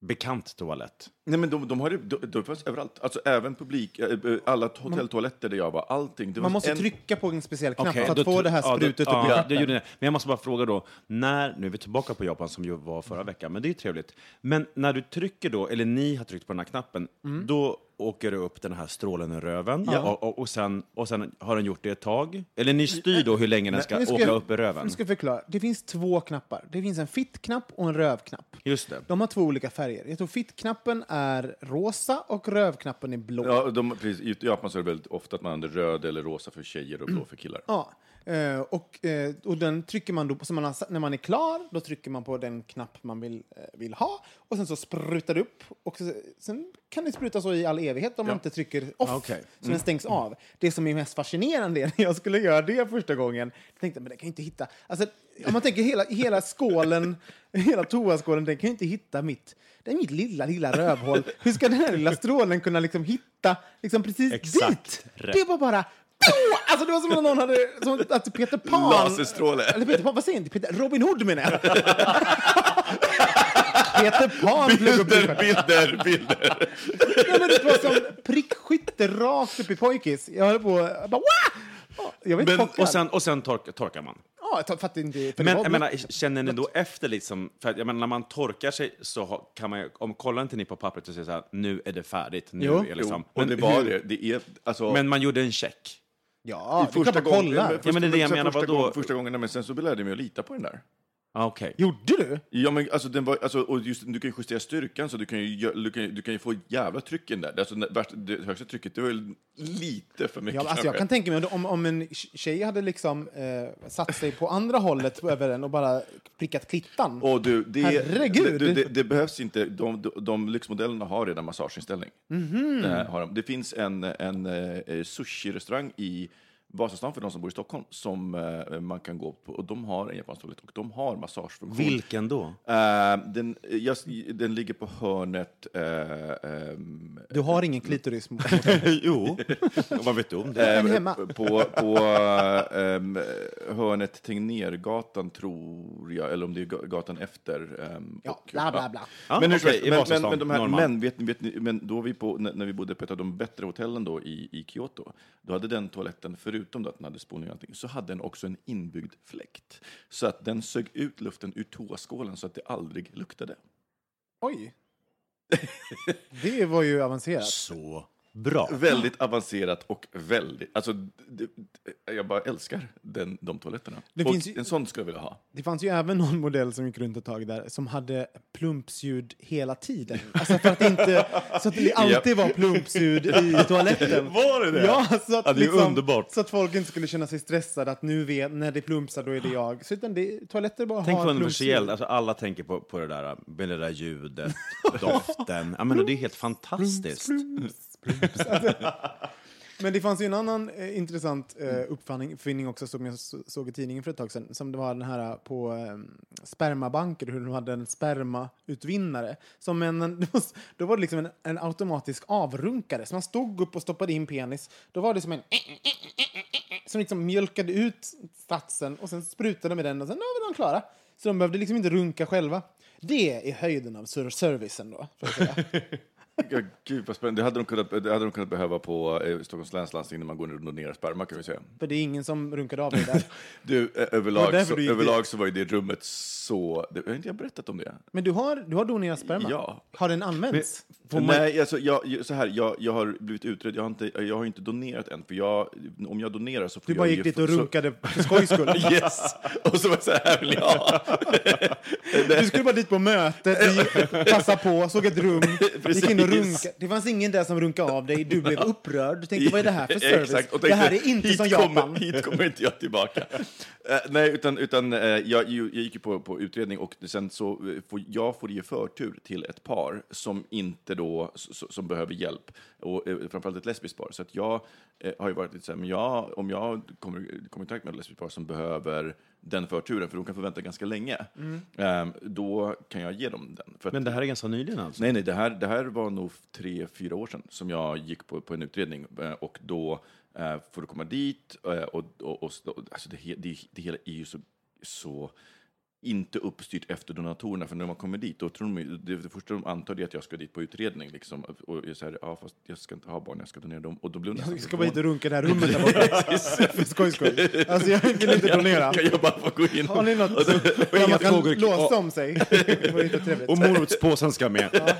Bekant toalett. Nej, men de, de har det de, de fanns överallt. Alltså även publik, eh, eh, alla hotelltoaletter där jag var, allting. Det Man måste en, trycka på en speciell knapp Okej, för att få det här ja, då- sprutet upp i ja, det gjorde det. Men jag måste bara fråga då, när, nu är vi tillbaka på Japan som ju var förra veckan, men det är ju trevligt. Men när du trycker då, eller ni har tryckt på den här knappen, Mm. då åker det upp den här strålen i röven och, och, och, sen, och sen har den gjort det ett tag? Eller ni styr då hur länge den ska Nu åka upp i röven? Nu ska förklara. Det finns två knappar. Det finns en fit-knapp och en rövknapp. Just det. De har två olika färger. Jag tror fit-knappen är rosa och rövknappen är blå. Ja, de, precis, I Japan så är det väldigt ofta att man använder röd eller rosa för tjejer och blå för killar. Ja. Eh, och, eh, och den trycker man då, så man har, när man är klar, då trycker man på den knapp man vill, eh, vill ha. Och sen så sprutar det upp. Och så, sen kan det spruta så i all evighet om man inte trycker off. Okej. Så den stängs av. Det som är mest fascinerande när jag skulle göra det första gången, jag tänkte men det kan jag inte hitta. Alltså, om man tänker hela, hela skålen, hela toaskålen, den kan ju inte hitta mitt det är mitt lilla, lilla rövhål. Hur ska den här lilla strålen kunna liksom hitta liksom precis Exakt dit? rätt. Det var bara... Alltså det var som om någon hade... Som att Peter Pan... Laserstråle. Eller Peter Pan, vad säger jag? Peter, Robin Hood menar jag. Peter Pan flög upp i Bilder, bilder, bilder. Ja, men det var som prickskytte rakt upp i pojkis. Jag höll på... Jag bara, Wah! Jag vet Men, och sen, och sen tork, torkar man? Ja, jag tar- fattar inte... För det Men jag menar, känner ni då efter liksom, för att, jag menar, när man torkar sig så kan man ju, om kollar inte ni på pappret och säger så här, nu är det färdigt, nu Jo. är liksom. Och det Men var hur- det. det är, alltså, Men man gjorde en check. Ja, det är klart gången, men det är det jag sen menar, första, vadå? gång, första gången, men sen så lärde jag mig att lita på den där. Ah, Okej. Gjorde du? Ja, men alltså, den var, alltså, och just, du kan ju justera styrkan, så du kan ju, du kan, du kan ju få jävla tryck i den där. Alltså, det, värsta- det högsta trycket, det var lite för mycket. Ja, alltså, jag kan tänka mig om, om en tjej hade liksom eh, satt sig på andra hållet över den och bara prickat klittan. Och du, det, Herregud! Det, det, det behövs inte. De, de, de lyxmodellerna har redan massageinställning. Mhm. Det, här har de. det finns en, en eh, sushi-restaurang i Vasastan för de som bor i Stockholm som eh, man kan gå på. Och de har en japansk toalett och de har massagefunktion. Vilken då? Eh, den, jag, den ligger på hörnet... eh, ehm, Du har ingen klitoris. jo, vad vet du om det? Eh, hemma. På, på ehm, hörnet Tegnérgatan, tror jag, eller om det är ga- gatan efter. Ja, och- bla, bla, bla. Ja, men, i men, men, men, de här, men, vet, vet ni, men då vi på, när, när vi bodde på ett av de bättre hotellen då i, i Kyoto, då hade den toaletten, förutom att den hade spolning och allting, så hade den också en inbyggd fläkt. Så att den sög ut luften ur toaskålen så att det aldrig luktade. Oj. Det var ju avancerat. Så bra. Väldigt avancerat och väldigt... Alltså, det, det, jag bara älskar den, de toaletterna. Det och finns ju- En sån skulle jag vilja ha. Det fanns ju även någon modell som gick runt ett tag där som hade plumpsljud hela tiden. Alltså för att inte, så att det alltid var plumpsljud i toaletten. Var det det? Ja, så att, Ja, det är liksom, underbart. så att folk inte skulle känna sig stressade att nu vet, när det plumpsar då är det jag. Så utan det, toaletter bara Tänk har på universellt, alltså alla tänker på, på det där med det där ljudet, doften. Ja, men det är helt fantastiskt. Men det fanns ju en annan eh, intressant eh, uppfinning också som jag så, såg i tidningen för ett tag sedan. Som det var den här eh, på eh, spermabanker, hur de hade en spermautvinnare. Som en, då var det liksom en, en automatisk avrunkare. Så man stod upp och stoppade in penis. Då var det som en som liksom mjölkade ut satsen och sen sprutade med den och sen var de klara. Så de behövde liksom inte runka själva. Det är höjden av servicen då, säga. Ja, gud vad spännande. Det hade de kunnat, det hade de kunnat behöva på eh, Stockholms läns landsting när man går ner och donerar sperma kan vi säga. För det är ingen som runkade av dig där. Du, eh, Det överlag, så, du överlag så var ju det rummet så... Det, har inte jag berättat om det? Men du har, du har donerat sperma? Ja. Har den använts? Nej, alltså, jag, så här, jag, jag har blivit utredd. Jag har, inte, jag har inte donerat än. För jag, om jag donerar så får Du jag bara ge gick dit och så- runkade för skojs skull? Yes! Och så var jag så här, vill jag. Du skulle bara dit på mötet, du gick- passa på, såg ett rum, gick in och Runkade. Det fanns ingen där som runkade av dig, du blev upprörd. Du tänkte, vad är det här för service? Exakt, och det tänkte, här är inte som kommer, Japan. Hit kommer inte jag tillbaka. Eh, nej, utan, utan eh, jag, jag gick ju på, på utredning och sen så eh, får jag får ge förtur till ett par som inte då, s- som behöver hjälp. Och eh, framförallt ett lesbiskt par. Så att jag har ju varit lite så här, men jag, om jag kommer, kommer i kontakt med ett lesbiskt par som behöver den förturen, för de kan få vänta ganska länge, eh, då kan jag ge dem den. För Men det här är ganska nyligen alltså? Nej, nej, det här, det här var nog tre, fyra år sedan som jag gick på, på en utredning eh, och då eh, får du komma dit eh, och, och, och, och alltså det, det, det hela är ju så, så inte uppstyrt efter donatorerna, för när man kommer dit, då tror de, det, det första de antar är att jag ska dit på utredning. Liksom, och jag säger, ja, fast jag ska inte ha barn, jag ska donera dem. Och då blir de Jag ska bara och runka det här rummet där borta. för skojs skull. Alltså jag vill inte donera. Kan jag bara få gå in? Har ni något Och så- där man kan frågor- låsa om sig? Det vore inte trevligt. Och morotspåsen ska med.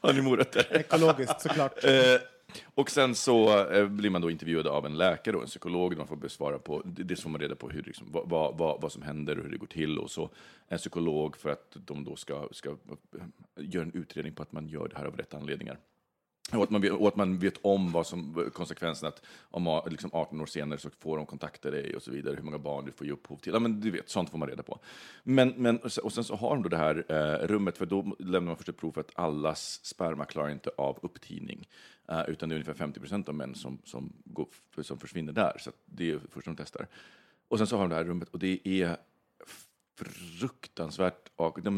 Har ni morötter? Ekologiskt såklart. Och sen så eh, blir man då intervjuad av en läkare och en psykolog. De får besvara på, det, får man reda på hur, liksom, vad, vad, vad, som händer och hur det går till. Och så en psykolog för att de då ska, ska eh, göra en utredning på att man gör det här av rätt anledningar. Och att, man vet, och att man vet om vad som konsekvensen att om liksom 18 år senare så får de kontakta dig och så vidare, hur många barn du får ge upphov till. Ja, men du vet, sånt får man reda på. Men, men, och sen- och sen så har de då det här eh, rummet, för då lämnar man först ett prov för att allas sperma klarar inte av upptidning. Eh, utan det är ungefär 50 procent av män som, som, går, som försvinner där. Så att det är först de testar. Och sen så har de det här rummet och det är fruktansvärt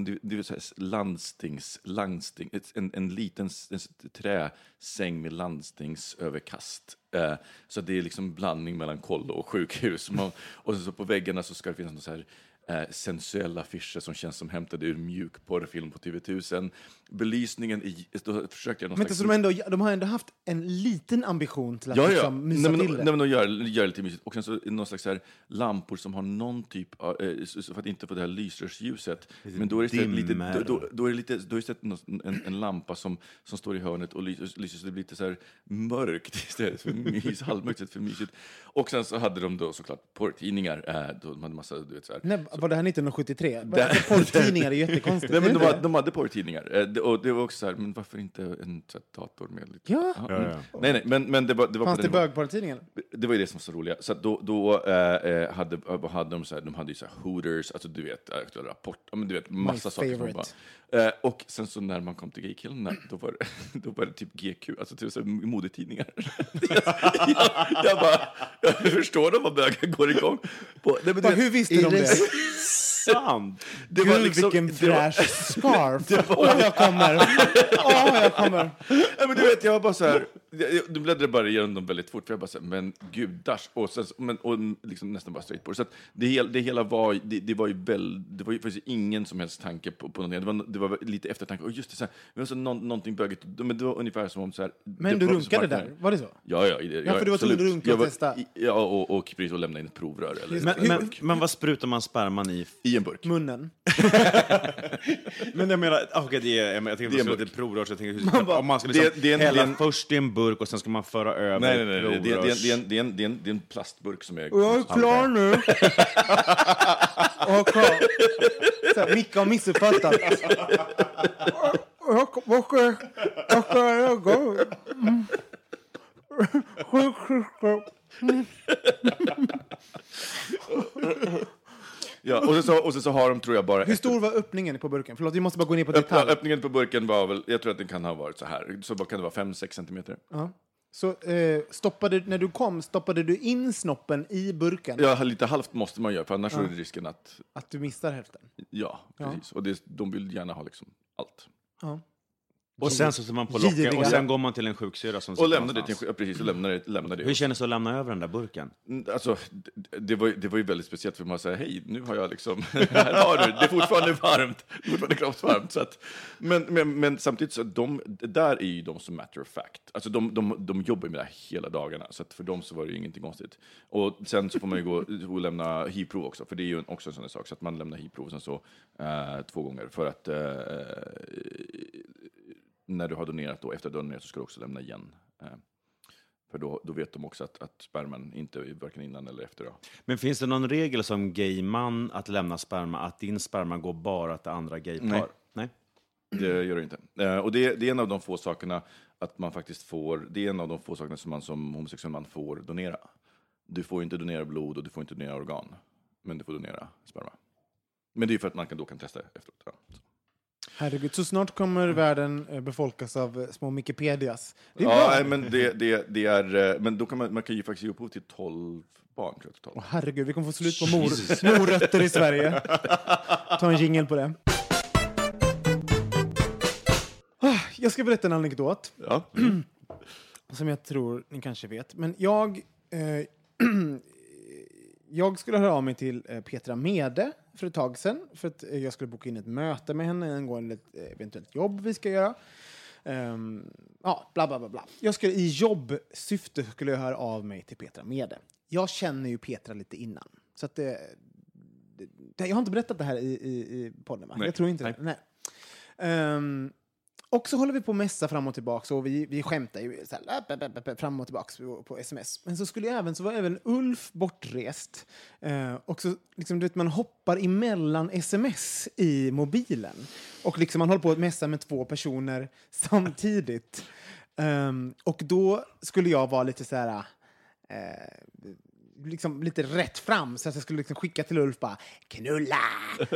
det, det är så här landstings, landsting, en, en liten en träsäng med landstingsöverkast. Eh, så det är liksom blandning mellan kollo och sjukhus. Man, och så på väggarna så ska det finnas något så här eh, sensuella affischer som känns som hämtade ur mjukporrfilm på TV1000. Belysningen i... Då försökte jag Men slags... så de, ändå, de har ändå haft en liten ambition till att Ja, ja. liksom mysa Nej, men, till det. nej, men de gör, gör det lite mysigt. Och sen så någon slags här lampor som har någon typ av, eh, för att inte få det här lysrörsljuset. Men då är det istället lite, då, då, då är det lite, då är det en, en lampa som, som står i hörnet och lyser, lyser så det blir lite så här mörkt istället för mys, halvmörkt istället för mysigt. Och sen så hade de då såklart porrtidningar. Eh, då de hade massa, du vet så här. Nej, var det här 1973? Där- Alltså, Porrtidningar är jättekonstigt. Nej, men är de, hade, de hade porrtidningar. Eh, och det var också så här, men varför inte en så här, dator med lite... Ja. mm. Nej, nej, men, men det var, det var Fanns på det den nivån. bögporrtidningar? Det var ju det som var så roliga. Så att då, då eh, eh, hade, vad hade de så här, de hade ju så här Hooters, alltså du vet, aktuell rapport, ja, men du vet, massa saker. som favorite. Bara, eh, och sen så när man kom till gaykillarna, då var det, då var det typ GQ, alltså typ så här modetidningar. jag, jag bara, jag förstår dem vad bögar går igång på. Nej, men du Bara, vet, hur visste de det? Jesus. Sant! det Gud, var liksom, vilken det var- fräsch scarf! Åh, jag kommer! Åh, jag kommer! Ja, men du vet, jag var bara så här, jag- jag- du bläddrade bara igenom dem väldigt fort, för jag bara så här, men gudars, och, sen, så- men, och liksom nästan bara straight på det. Så att det, hel, det hela var, det, det var ju väl, det var ju faktiskt ingen som helst tanke på, på någonting. Det var, det var lite eftertanke, och just det, så här, men så någon, någonting bögigt, men det var ungefär som om så här. Men det du var- runkade där, var det så? Ja, ja. Det, Ja, för du var tvungen att runka Jag och var- testa. i- Ja, och, och precis och lämna in ett provrör eller, Men, men, men vad sprutar man sperman i? I en burk. Munnen. Men jag menar, ah, okej, det är, jag, jag Det är tänkte en på burk. ett provrör, så jag tänkte, hur- om man ska Det- liksom det är en- hälla det en- först i en burk och sen ska man föra över Nej, nej, nej, nej. Det, det, det, provrörs- det, är en- det, är en- det, är en- det plastburk som är... Jag är klar nu! Okej. Så här, Micke har missuppfattat. Och- och- och- jag går. Mm. Sjuksköterska. Ja, och, så, och sen så har de, tror jag, bara... Hur stor var öppningen på burken? Förlåt, vi måste bara gå ner på Öppna, detalj. öppningen på burken var väl, jag tror att den kan ha varit så här, så kan det vara, 5-6 centimeter? Ja. Så eh, stoppade, när du kom, stoppade du in snoppen i burken? Ja, lite halvt måste man göra, för annars är det risken att, Att du missar hälften? ja, precis. Och det, de vill gärna ha liksom allt. Ja. Och sen så man på locket och sen går man till en sjuksyrra som Och lämnar det till ja, precis, och lämnar det, lämnar det. Hur kändes det att lämna över den där burken? Mm, Alltså, d- det, var, det var ju väldigt speciellt för man säger hej, nu har jag liksom, här har du, det är fortfarande varmt, det är fortfarande kroppsvarmt. Så att, men, men, men samtidigt så, de, det där är ju de som matter of fact. Alltså de, de, de jobbar med det här hela dagarna, så att för dem så var det ju ingenting konstigt. Och sen så får man ju gå och lämna hivprov också, för det är ju också en sån där sak, så att man lämnar hivprov sen så eh, två gånger för att eh, när du har donerat då, efter att du har donerat så ska du också lämna igen. Eh, för då, då vet de också att, att sperman inte är varken innan eller efter. Då. Men finns det någon regel som gay man att lämna sperma, att din sperma går bara till andra gaypar? Nej. Nej. Det gör det inte. Eh, och det, det är en av de få sakerna att man faktiskt får, det är en av de få sakerna som man som homosexuell man får donera. Du får inte donera blod och du får inte donera organ, men du får donera sperma. Men det är för att man kan, då kan testa efteråt. Ja. Herregud, så snart kommer världen eh, befolkas av eh, små Wikipedias. Det är Ja, bra. men, det, det, det är, eh, men då kan man, man kan ju faktiskt ge upphov till 12 barn tror. Åh, herregud, vi kommer få slut på mor morötter i Sverige. Ta en jingel på det. Ah, Jag ska berätta en anekdot Ja. som jag tror ni kanske vet. Men jag, eh, jag skulle höra av mig till Petra Mede för ett tag sedan för att eh, jag skulle boka in ett möte med henne angående ett eh, eventuellt jobb vi ska göra. Ehm, ja, bla, bla, bla, bla. Jag skulle, I jobbsyfte skulle jag höra av mig till Petra Mede. Jag känner ju Petra lite innan. Så att det, det, jag har inte berättat det här i, i, i podden, va? Nej. Jag tror inte Nej. det. Nej. Ehm, och så håller vi på att messa fram och tillbaka och vi, vi skämtar ju så här, äh, äh, äh, fram och tillbaka på, på sms. Men så skulle jag även, så var även Ulf bortrest. Eh, och så, liksom, du vet, man hoppar emellan sms i mobilen. Och liksom, man håller på att messa med två personer samtidigt. Um, och då skulle jag vara lite så här... Eh, liksom lite rätt fram så att jag skulle liksom skicka till Ulf bara knulla!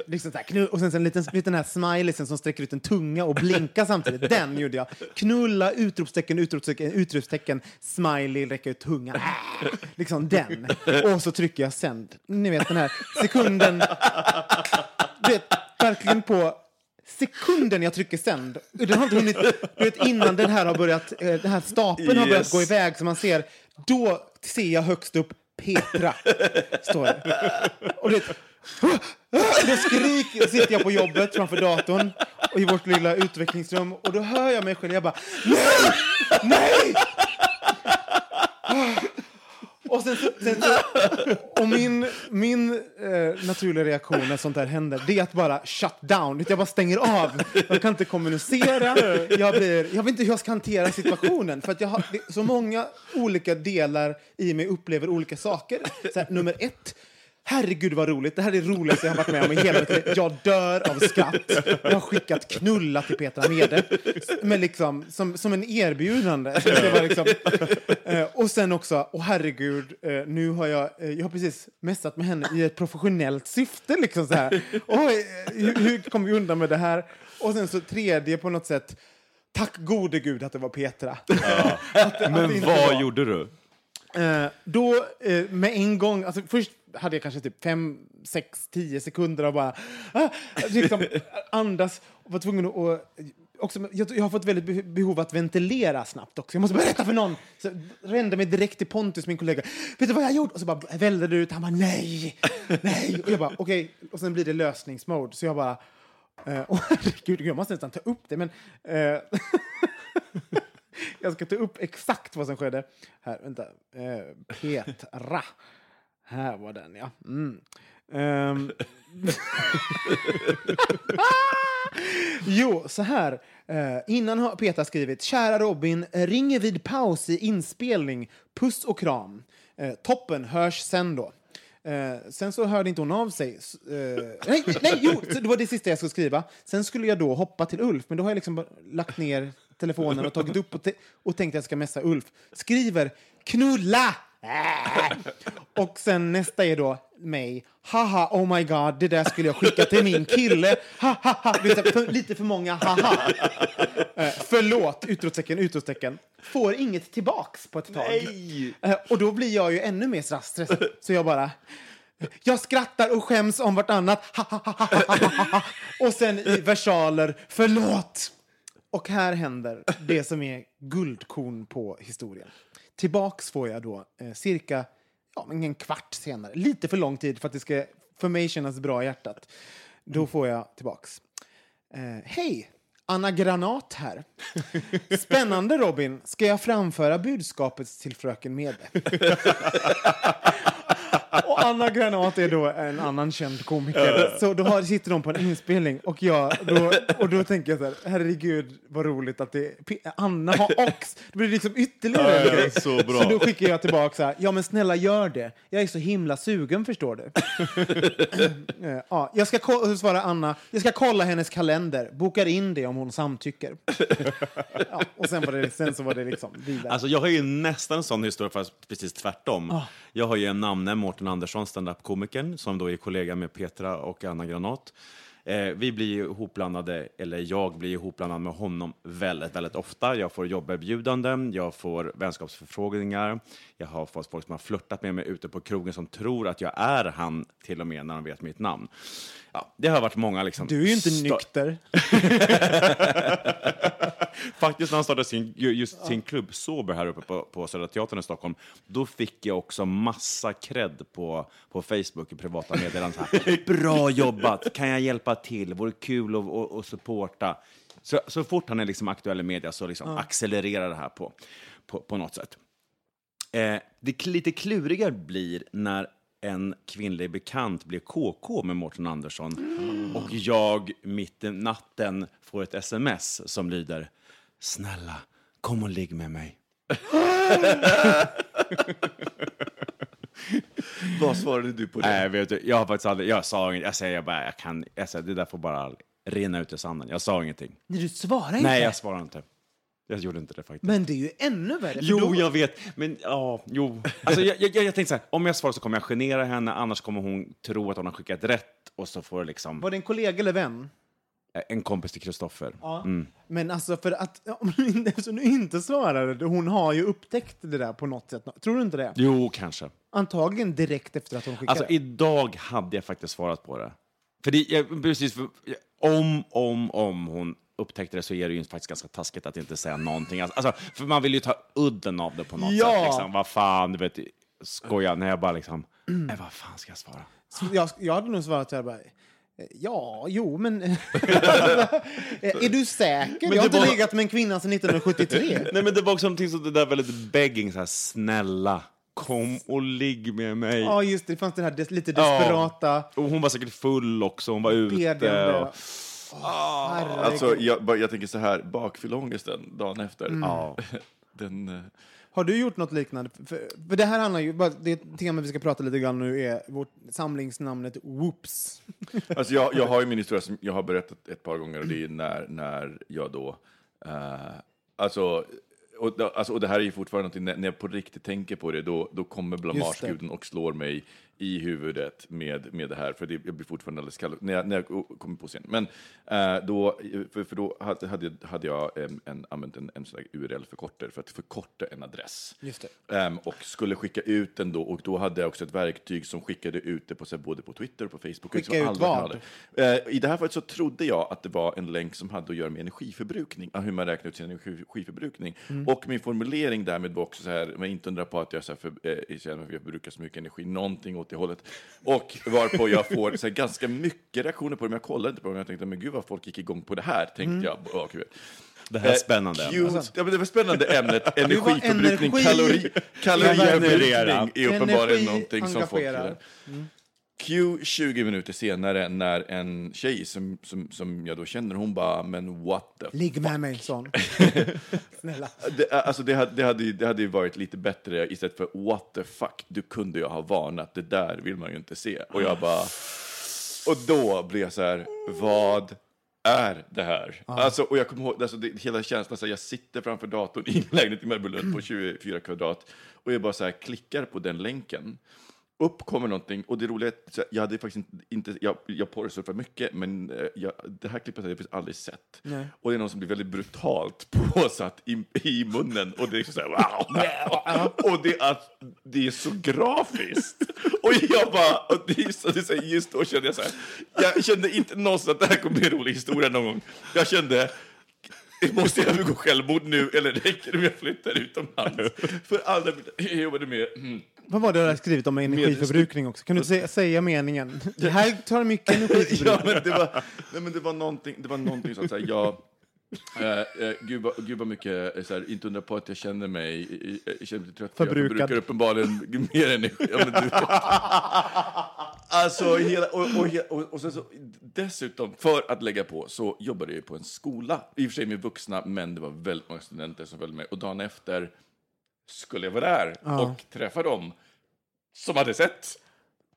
Liksom så här, knull, och sen så en liten, den här smileysen som sträcker ut en tunga och blinkar samtidigt. Den gjorde jag. Knulla, utropstecken, utropstecken, utropstecken, smiley, räcka ut tunga. Äh, liksom den. Och så trycker jag sänd. Ni vet den här sekunden. Vet, verkligen på sekunden jag trycker sänd. Den har inte hunnit, du vet, innan den här har börjat, eh, den här stapeln har börjat Yes. gå iväg så man ser, då ser jag högst upp Petra, står det. Och det, då skrik, sitter jag på jobbet framför datorn och i vårt lilla utvecklingsrum och då hör jag mig själv, jag bara nej, nej! Och, sen, sen, och min, min eh, naturliga reaktion när sånt här händer, det är att bara shut down. Jag bara stänger av. Jag kan inte kommunicera. Jag, blir, jag vet inte hur jag ska hantera situationen. För att jag har det så många olika delar i mig upplever olika saker. Så här, nummer ett, Herregud vad roligt, det här är det roligaste jag har varit med om i hela mitt liv. Jag dör av skratt. Jag har skickat knulla till Petra Mede. Men liksom, som, som en erbjudande. Så det var liksom, eh, och sen också, åh herregud, eh, nu har jag, eh, jag har precis messat med henne i ett professionellt syfte. Liksom så här. Oj, eh, hur, hur kom vi undan med det här? Och sen så tredje på något sätt, tack gode gud att det var Petra. Att det- att det Men vad var- gjorde du? Eh, då, eh, med en gång, alltså först hade jag kanske typ fem, sex, tio sekunder av bara ah, liksom, andas och var tvungen att... Också, jag, har fått väldigt be- behov att ventilera snabbt också. Jag måste berätta för någon. Så rände mig direkt till Pontus, min kollega. Vet du vad jag har gjort? Och så bara vällde det ut. Han bara nej, nej. Och jag bara okej. Och sen blir det lösningsmode. Så jag bara... Eh, och herregud, jag måste nästan ta upp det. Men, eh, jag ska ta upp exakt vad som skedde. Här, vänta. Eh, Petra. Här var den, ja. Mm. Um. jo, så här. Eh, innan har Petra skrivit Kära Robin, ringer vid paus i inspelning. Puss och kram. Eh, toppen, hörs sen då. Eh, sen så hörde inte hon av sig. Eh, nej, nej, jo, det var det sista jag skulle skriva. Sen skulle jag då hoppa till Ulf, men då har jag liksom lagt ner telefonen och tagit upp och, te- och tänkt att jag ska messa Ulf. Skriver knulla! Äh. Och sen nästa är då mig. Haha, oh my god, det där skulle jag skicka till min kille. Ha, ha, ha. För, lite för många haha. Eh, förlåt, utropstecken, utropstecken. Får inget tillbaks på ett tag. Eh, och då blir jag ju ännu mer stressad. Så jag bara... Jag skrattar och skäms om vartannat. Och sen i versaler, förlåt. Och här händer det som är guldkorn på historien. Tillbaks får jag då eh, cirka ja, en kvart senare. Lite för lång tid för att det ska för mig kännas bra i hjärtat. Då får jag tillbaks. Eh, Hej! Anna Granat här. Spännande Robin. Ska jag framföra budskapet till fröken Mede? Och Anna Granat är då en annan känd komiker. Så då har, sitter de på en inspelning och, jag, då, och då tänker jag så här, herregud vad roligt att det Anna har också, det blir liksom ytterligare en grej. så bra. Så då skickar jag tillbaka så här, ja men snälla gör det. Jag är så himla sugen förstår du. Eh, ja, jag ska svarar Anna, jag ska kolla hennes kalender, bokar in det om hon samtycker. ja, och sen, var det, sen så var det liksom vidare. Alltså, jag har ju nästan en sån historia, fast precis tvärtom. Ah. Jag har ju en namne, Mårten Andersson, standup-komikern, som då är kollega med Petra och Anna Granat. Eh, vi blir ihopblandade, eller jag blir ihopblandad med honom väldigt, väldigt ofta. Jag får jobberbjudanden, jag får vänskapsförfrågningar, jag har fått folk som har flörtat med mig ute på krogen som tror att jag är han, till och med när de vet mitt namn. Ja, det har varit många liksom... du är ju inte nykter. Faktiskt när han startade sin, ju- just sin klubb Sober här uppe på, på Södra Teatern i Stockholm, då fick jag också massa cred på, på Facebook i privata meddelanden. Bra jobbat! Kan jag hjälpa till? Vore kul att, att, att supporta. Så, så fort han är liksom aktuell i media så liksom accelererar det här på, på, på något sätt. Eh, det lite kluriga blir när en kvinnlig bekant blir KK med Mårten Andersson och jag mitt i natten får ett sms som lyder Snälla, kom och ligg med mig. Vad svarade du på det? Nej, vet du, jag har faktiskt aldrig, jag sa inget, jag säger jag bara, jag kan, jag säger, det där får bara rinna ut i sanden. Jag sa ingenting. Nej, du svarar inte. Nej, jag svarade inte. Jag gjorde inte det faktiskt. Men det är ju ännu värre. Jo, då- jag vet. Men ja, jo. Alltså, jag, jag, jag tänkte så här, om jag svarar så kommer jag genera henne, annars kommer hon tro att hon har skickat rätt och så får liksom Var det en kollega eller vän? En kompis till Kristoffer. Ja. Mm. Men alltså för att, om du inte- eftersom du inte svarade, hon har ju upptäckt det där på något sätt. Tror du inte det? Jo, kanske. Antagligen direkt efter att hon skickade. Alltså, idag hade jag faktiskt svarat på det. För det, jag, precis, för, om, om, om hon upptäckte det så är det ju faktiskt ganska taskigt att inte säga någonting. Alltså, alltså, för man vill ju ta udden av det på något Ja. sätt. Liksom. Vad fan, du vet, skoja. När jag bara liksom, nej, vad fan ska jag svara? Så jag, jag hade nog svarat så här bara, eh, ja, jo, men... är du säker? jag har inte var- legat med en kvinna sedan 1973. Nej, men det var också någonting som det där väldigt begging, så här, snälla, kom och ligg med mig. Ja, just det. Det fanns den här des, lite desperata... Och hon var säkert full också, hon var ute. Och, Herregud. Alltså, jag, jag tänker så här, bakfylleångesten dagen efter. ja. Den, eh, Har du gjort något liknande? För, för det här handlar ju, bara, det tema vi ska prata lite grann nu är vårt samlingsnamnet Whoops. Alltså jag, jag har ju min historia som jag har berättat ett par gånger och det är när, när jag då, eh, alltså, och, alltså, och det här är ju fortfarande någonting, när, när jag på riktigt tänker på det, då, då kommer blamageguden och slår mig i huvudet med, med det här, för det, jag blir fortfarande alldeles kall när jag, när jag kommer på scen. Men eh, då, för, för då hade, hade, jag en, en, använt en, en URL-förkortare för att förkorta en adress. Ehm, och skulle skicka ut den då, och då hade jag också ett verktyg som skickade ut det på, så här, både på Twitter och på Facebook. Skicka liksom ut vad? Eh, I det här fallet så trodde jag att det var en länk som hade att göra med energiförbrukning, hur man räknar ut sin energiförbrukning. Mm. Och min formulering därmed var också så här, men inte undra på att jag, så här, för, eh, jag förbrukar så mycket energi, någonting åt det hållet. Och varpå jag får så här, ganska mycket reaktioner på det, men jag kollade inte på det, men jag tänkte, men gud vad folk gick igång på det här, tänkte Mm. jag. Åh, kul. Det här är spännande. Eh, ja, men det var spännande ämnet, energiförbrukning, energi- kalori, kalorigenerering är uppenbarligen någonting som folk gillar. Q 20 minuter senare när en tjej som, som, som jag då känner, hon bara, men what the Ligg med mig, sån. Snälla. det, alltså det, hade, det, hade, det hade ju varit lite bättre istället för what the fuck, du kunde ju ha varnat, det där vill man ju inte se. Och jag bara... Och då blev jag så här, vad är det här? Alltså, och jag kommer ihåg, alltså det, hela känslan, så här, jag sitter framför datorn i en lägenhet i Mörbylund på 24 kvadrat och jag bara så här klickar på den länken. Upp kommer någonting, och det roliga är att jag hade faktiskt inte, jag, jag porrsurfar mycket, men eh, jag, det här klippet hade jag faktiskt aldrig sett. Nej. Och det är någon som blir väldigt brutalt påsatt i, i munnen, och det är så här, wow! och det är, det är så grafiskt! Och jag bara, och det så, det just då kände jag så här, jag kände inte någonsin att det här kommer bli en rolig historia någon gång. Jag kände, Måste jag begå självmord nu eller räcker det med att jag flyttar utomlands? För alla jag jobbade med... Vad var det du hade skrivit om energiförbrukning också? Kan du sä säga meningen? Det här tar mycket energiförbrukning. ja, men det var, nej, men det var någonting, det var någonting som så här, jag... Eh, eh, gud, vad, gud vad mycket, eh, så här, inte undra på att jag känner mig, jag känner mig trött. för Jag Förbrukad. förbrukar uppenbarligen mer energi. Ja, alltså, hela, och, och, och, och så, dessutom, för att lägga på, så jobbade jag på en skola. I och för sig med vuxna, men det var väldigt många studenter som följde med. Och dagen efter skulle jag vara där och träffa dem som hade sett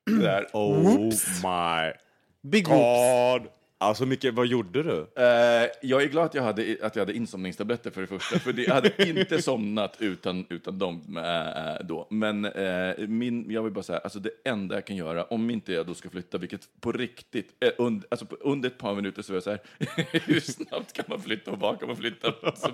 det där. Oh my Big whoops. Alltså mycket, vad gjorde du? Eh, jag är glad att jag hade, att jag hade insomningstabletter för det första, för det, jag hade inte somnat utan, utan dem eh, då. Men eh, min, jag vill bara säga, alltså det enda jag kan göra, om inte jag då ska flytta, vilket på riktigt, eh, und, alltså på, under ett par minuter så var jag så här, hur snabbt kan man flytta och var kan man flytta? Så,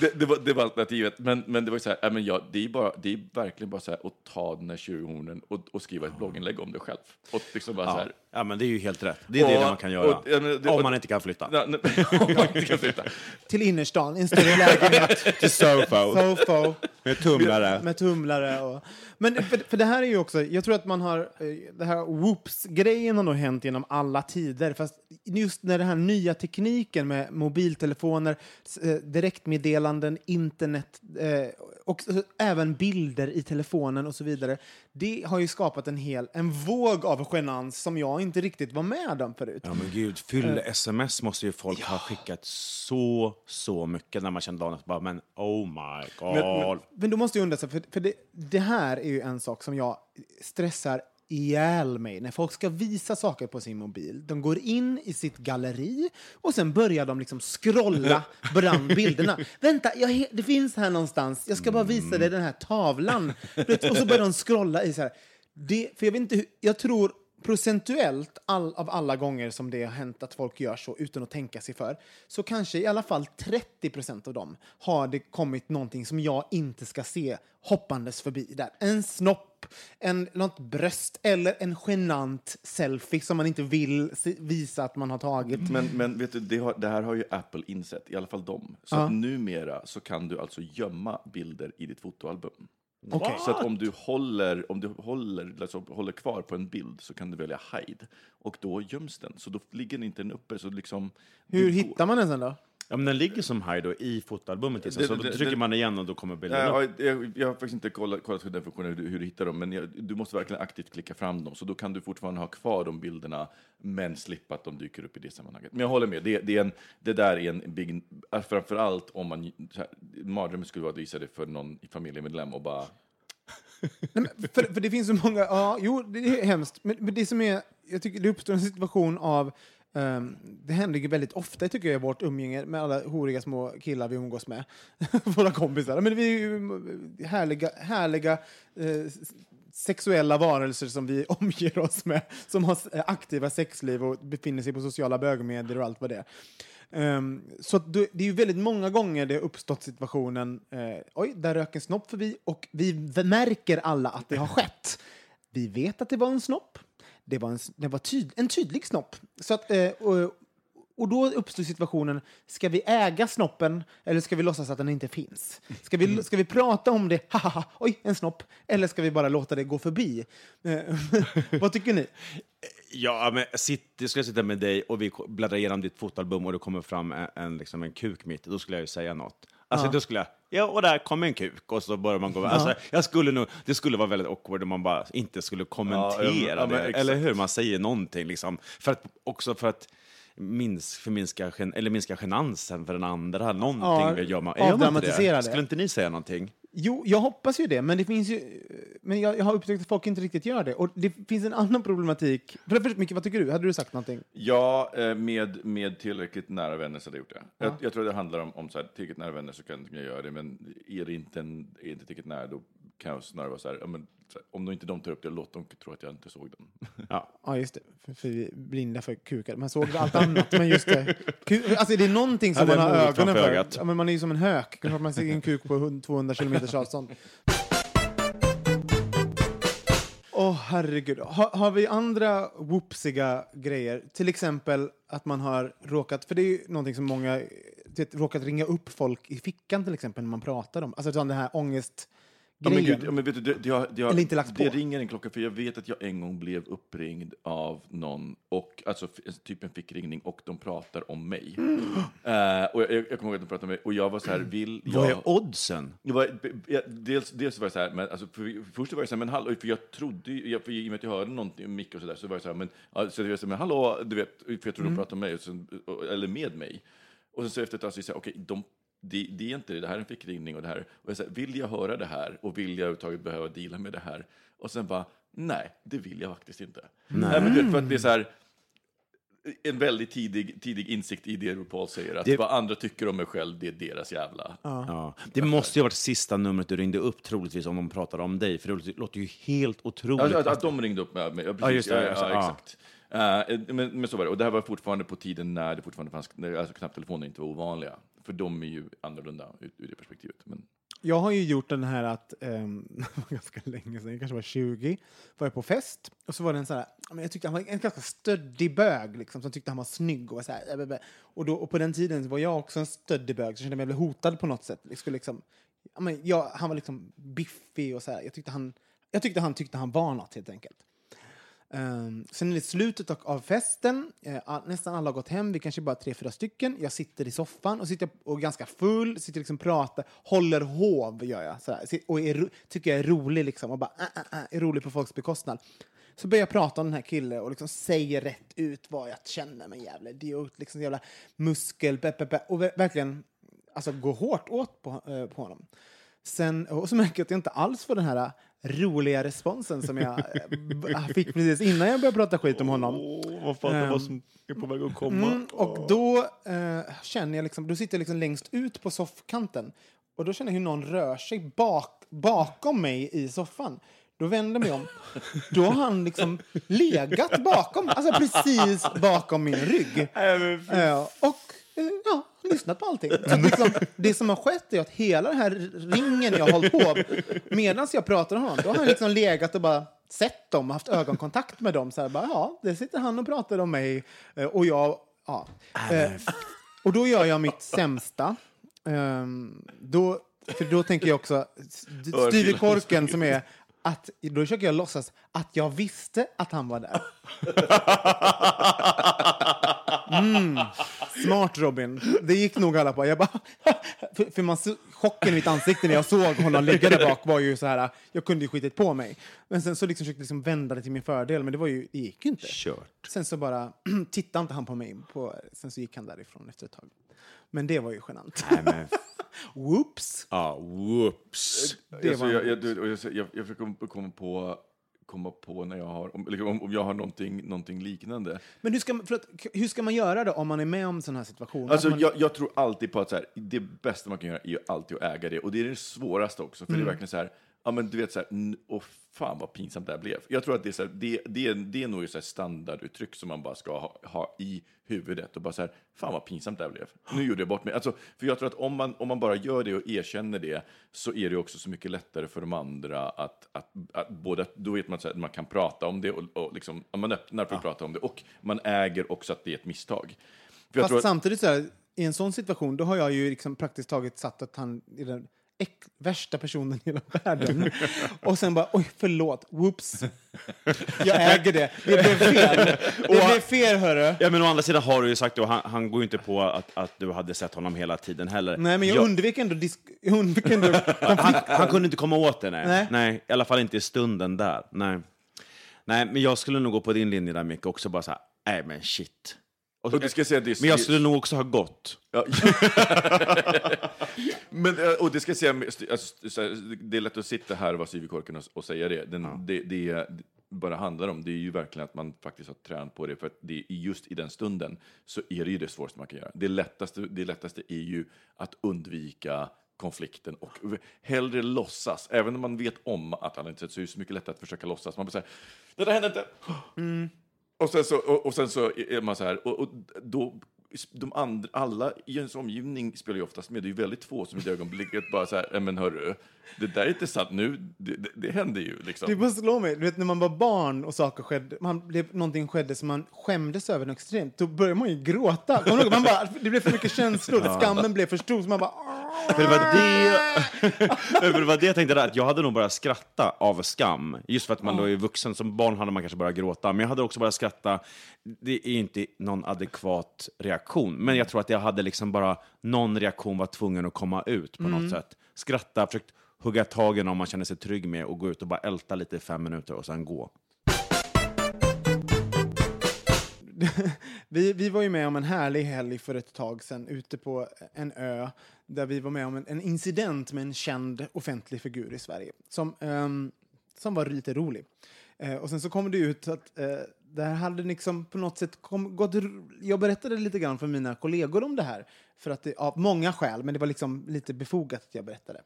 det, det, var, det var alternativet, men, men det var så här, men jag, det, är bara, det är verkligen bara så här att ta den här tjurhornen och, och skriva ett blogginlägg om det själv. Och liksom bara så Ja. här, ja, men det är ju helt rätt. Det är det Och- man kan göra. och- ja, men det- om man inte kan flytta. Ja, nej, om man inte kan flytta. Till innerstan, en större lägenhet. Till Sofo. Sofo. Med tumlare. Med tumlare och... Men för, för det här är ju också, jag tror att man har, eh, det här whoops-grejen har nog hänt genom alla tider. Fast just när den här nya tekniken med mobiltelefoner, eh, direktmeddelanden, internet eh, och även bilder i telefonen och så vidare. Det har ju skapat en hel, en våg av genans som jag inte riktigt var med om förut. Ja men gud, fylle-sms måste ju folk ha skickat så, så mycket när man kände dagen efter. Bara, men oh my god. Men då måste jag undra, för, för det, det här är ju en sak som jag stressar ihjäl mig när folk ska visa saker på sin mobil. De går in i sitt galleri och sen börjar de liksom scrolla bland bilderna. Vänta, jag, det finns här någonstans. Jag ska bara visa dig den här tavlan. Och så börjar de scrolla i så här. Det, för jag vet inte hur, jag tror procentuellt all, av alla gånger som det har hänt att folk gör så utan att tänka sig för, så kanske i alla fall 30 procent av dem har det kommit någonting som jag inte ska se hoppandes förbi där. En snopp, en, något bröst eller en genant selfie som man inte vill se, visa att man har tagit. Men, men vet du, det, har, det här har ju Apple insett, i alla fall de. Så att numera så kan du alltså gömma bilder i ditt fotoalbum. Okej. Så att om du, håller, om du håller, alltså håller kvar på en bild så kan du välja hide. Och då göms den, så då ligger den inte den uppe. Så liksom, Hur hittar man den sen då? Ja, men den ligger som high då i fotoalbumet. Liksom. Det- Så då det- trycker det- man igen och då kommer bilden upp. Ja, jag, jag har faktiskt inte kollat, kollat hur den funktionen, hur, hur du hittar dem, men jag, du måste verkligen aktivt klicka fram dem, så då kan du fortfarande ha kvar de bilderna, men slippa att de dyker upp i det sammanhanget. Men jag håller med, det, det, är en, det där är en big, framför allt om man, mardrömmen skulle vara att visa det för någon familjemedlem och bara, Nej, men för, för det finns så många, ja, jo, det är hemskt. Men, men det som är, jag tycker det uppstår en situation av, Um, det händer ju väldigt ofta tycker jag i vårt umgänge med alla horiga små killar vi umgås med, våra kompisar. Men vi är ju eh, härliga, härliga eh, sexuella varelser som vi omger oss med, som har eh, aktiva sexliv och befinner sig på sociala bögmedier och allt vad det är. Um, så det det är ju väldigt många gånger det har uppstått situationen, eh, oj, där rök en snopp förbi och vi märker alla att det har skett. Vi vet att det var en snopp. Det var en, det var tyd, en tydlig snopp. Så att, eh, och, och då uppstår situationen, ska vi äga snoppen eller ska vi låtsas att den inte finns? Ska vi, ska vi prata om det, haha, oj, en snopp, eller ska vi bara låta det gå förbi? Eh, vad tycker ni? Ja, men sitt, jag skulle sitta med dig och vi bläddrar igenom ditt fotoalbum och det kommer fram en, en, liksom en kuk mitt, då skulle jag ju säga något. Alltså, då skulle jag, ja, och där kom en kuk, och så börjar man gå. Alltså, jag skulle nog, det skulle vara väldigt awkward om man bara inte skulle kommentera Ja, ja, det. Eller hur? Man säger någonting, liksom. För att, också för att minsk, förminska, eller minska genansen för den andra. Någonting Ja, gör man. Gör man inte det. Skulle inte ni säga någonting? Jo, jag hoppas ju det, men det finns ju... Men jag, jag har upptäckt att folk inte riktigt gör det. Och det finns en annan problematik. För det första, Micke, vad tycker du? Hade du sagt någonting? Ja, eh, med, med tillräckligt nära vänner så hade jag gjort det. Jag, jag tror det handlar om, om så här, tillräckligt nära vänner så kan jag göra det, men är det inte, en, är det inte tillräckligt nära då kan jag snarare vara så här, ja, men, om de inte de tar upp det, låt dem tro att jag inte såg den. Ja. Ja, just det. För, för vi är blinda för kukar. Man såg allt annat, men just det. Ku, alltså, det är någonting som Ja, man har ögonen för. Ja, men man är ju som en hök. Klart Man ser en kuk på 100 200 kilometers avstånd. Åh, herregud. Ha, har vi andra whoopsiga grejer? Till exempel att man har råkat... För det är ju någonting som många vet, råkat ringa upp folk i fickan till exempel när man pratar om, alltså den här ångest Ja, men, grejen. gud, ja, men vet du, det, det, har- det, har- Eller inte lagt det på. ringer en klocka, för jag vet att jag en gång blev uppringd av någon, och, alltså typ en fickringning, och de pratar om mig. Eh, och jag, jag kommer ihåg att de pratade om mig, och jag var så här, vill jag... Vad är oddsen? Jag var, jag- dels, dels var det så här, men alltså, för, först var det så här, men hallå, för jag trodde, ju- jag, för i och med att jag hörde någonting om Micke och så där, så var det så här, men, ja, så jag var så här, men hallå, du vet, för jag trodde de pratade om mig, eller med mig. Och sen så efter ett tag så så här, okej, de, det, det är inte det, det här är en fickringning och det här. Och jag säger, vill jag höra det här och vill jag överhuvudtaget behöva deala med det här? Och sen bara, nej, det vill jag faktiskt inte. Nej. men du vet, för att det är så här, en väldigt tidig, tidig insikt i det RuPaul säger, att Det- vad andra tycker om mig själv, det är deras jävla... Ja. Det måste ju ha varit sista numret du ringde upp, troligtvis, om de pratade om dig. För det låter- ju helt otroligt. Alltså, att, att de ringde upp med mig. Ja, precis. Ja, just det, Ja, alltså, ja, ja. exakt. Eh, men, men så var det. Och det här var fortfarande på tiden när det fortfarande fanns, alltså knapptelefoner inte var ovanliga. För de är ju annorlunda ur, ur det perspektivet. Men, Jag har ju gjort den här att, um, det var ganska länge sedan, jag kanske var 20, var jag på fest och så var det en sån här, jag tyckte han var en ganska stöddig bög liksom, som tyckte han var snygg och var så här, och, då, och på den tiden var jag också en stöddig bög, så jag kände mig jag blev hotad på något sätt. Jag skulle liksom, liksom jag, han var liksom biffig och så här, jag tyckte han, jag tyckte han tyckte han var något helt enkelt. Um, sen är det slutet av, festen, eh, nästan alla har gått hem, vi kanske bara tre, fyra stycken. Jag sitter i soffan och sitter och är ganska full, sitter liksom pratar, håller hov gör jag. Sådär, och är, tycker jag är rolig liksom, och bara äh, äh, äh, är rolig på folks bekostnad. Så börjar jag prata om den här killen och liksom säger rätt ut vad jag känner mig jävla idiot, liksom jävla muskel, be, be, be, och verkligen alltså, gå hårt åt på, eh, på honom. Sen, och så märker jag att jag inte alls får den här roliga responsen som jag eh, fick precis innan jag började prata skit om honom. vad fan Ehm, vad som är på väg att komma. Mm, och då eh, känner jag liksom, då sitter jag liksom längst ut på soffkanten och då känner jag hur någon rör sig bak, bakom mig i soffan. Då vänder jag mig om. Då har han liksom legat bakom, alltså precis bakom min rygg. Eh, och ja, lyssnat på allting. Så liksom, det som har skett är att hela den här ringen jag har hållit på medan jag pratar om honom, då har han liksom legat och bara sett dem och haft ögonkontakt med dem. Så här, bara, ja, där sitter han och pratar om mig eh, och jag... Ja. Eh, och då gör jag mitt sämsta. Ehm, då, för då tänker jag också, styr i korken som är att då försöker jag låtsas att jag visste att han var där. Mm. Smart Robin. Det gick nog alla på. Jag bara, för, för man, chocken i mitt ansikte när jag såg honom ligga där bak var ju så här, jag kunde ju skitit på mig. Men sen så liksom försökte jag liksom vända det till min fördel, men det, var ju, det gick ju inte. Kört. Sen så bara tittade inte han på mig, på, sen så gick han därifrån efter ett tag. Men det var ju genant. Nej, Whoops! ja, whoops. Det alltså, var- jag, jag, jag, jag, jag försöker komma på, komma på när jag har, om, om, jag har någonting, någonting liknande. Men hur ska, man, förlåt, hur ska man göra då om man är med om sån här situation? Alltså, man, jag, jag tror alltid på att så här, det bästa man kan göra är alltid att äga det. Och det är det svåraste också, för det är verkligen så här, ja men du vet så här, åh fan vad pinsamt det här blev. Jag tror att det är, så här, det, det, det är nog ett standarduttryck som man bara ska ha, ha i huvudet och bara så här, fan vad pinsamt det här blev. Nu gjorde jag bort mig. Alltså, för jag tror att om man, om man bara gör det och erkänner det så är det också så mycket lättare för de andra att, att, att både, då vet man att man kan prata om det och, och liksom, man öppnar för att prata om det och man äger också att det är ett misstag. För Fast att- samtidigt, så här, i en sån situation, då har jag ju liksom praktiskt taget satt att han är den värsta personen i hela världen. Och sen bara, oj, förlåt, whoops. Jag äger det. Det blev fel. Det blev fel, hörru. Ja, men å andra sidan har du ju sagt, och han, han går ju inte på att, att du hade sett honom hela tiden heller. Nej, men jag Jag- undvek ändå, disk, jag undvek ändå han, han kunde inte komma åt det, nej. Nej. nej. I alla fall inte i stunden där. Nej. Nej, men jag skulle nog gå på din linje där, Micke, också bara så här, nej men shit. Och, Och det ska säga, det men jag skulle nog också ha gått. Ja. Men, eh, och det ska säga, alltså, så det är lätt att sitta här och vara syv i korken och, och säga det. Den, det. Det är- det bara handlar om, det är ju verkligen att man faktiskt har tränat på det, för att det är just i den stunden så är det ju det svåraste man kan göra. Det lättaste, det lättaste är ju att undvika konflikten och hellre låtsas, även om man vet om att han inte sett så är det så mycket lättare att försöka låtsas. Man bara säger, det där hände inte. Och sen så, och, och sen så är man så här, och, och då de andra, alla i ens omgivning spelar ju oftast med. Det är ju väldigt få som i det ögonblicket bara så här, "Nej, men hörru, det där är inte sant nu, det, det, det händer ju liksom. Det bara slår mig. Du vet, när man var barn och saker skedde, man, det, någonting skedde som man skämdes över något extremt, då började man ju gråta. Man bara, det blev för mycket känslor, skammen blev för stor, så man bara... För det, var det, för det var det jag tänkte där, att jag hade nog bara skratta av skam. Just för att man då är vuxen, som barn hade man kanske bara gråta. Men jag hade också bara skratta, det är inte någon adekvat reaktion. Men jag tror att jag hade liksom bara, någon reaktion var tvungen att komma ut på något sätt. Skratta, försökt hugga tag i någon man känner sig trygg med och gå ut och bara älta lite i fem minuter och sen gå. Vi, vi var ju med om en härlig helg för ett tag sedan ute på en ö där vi var med om en, en incident med en känd offentlig figur i Sverige som, um, som var lite rolig. Uh, och sen så kom det ut att uh, det här hade liksom på något sätt kom, gått... Jag berättade lite grann för mina kollegor om det här för att det, av många skäl, men det var liksom lite befogat att jag berättade.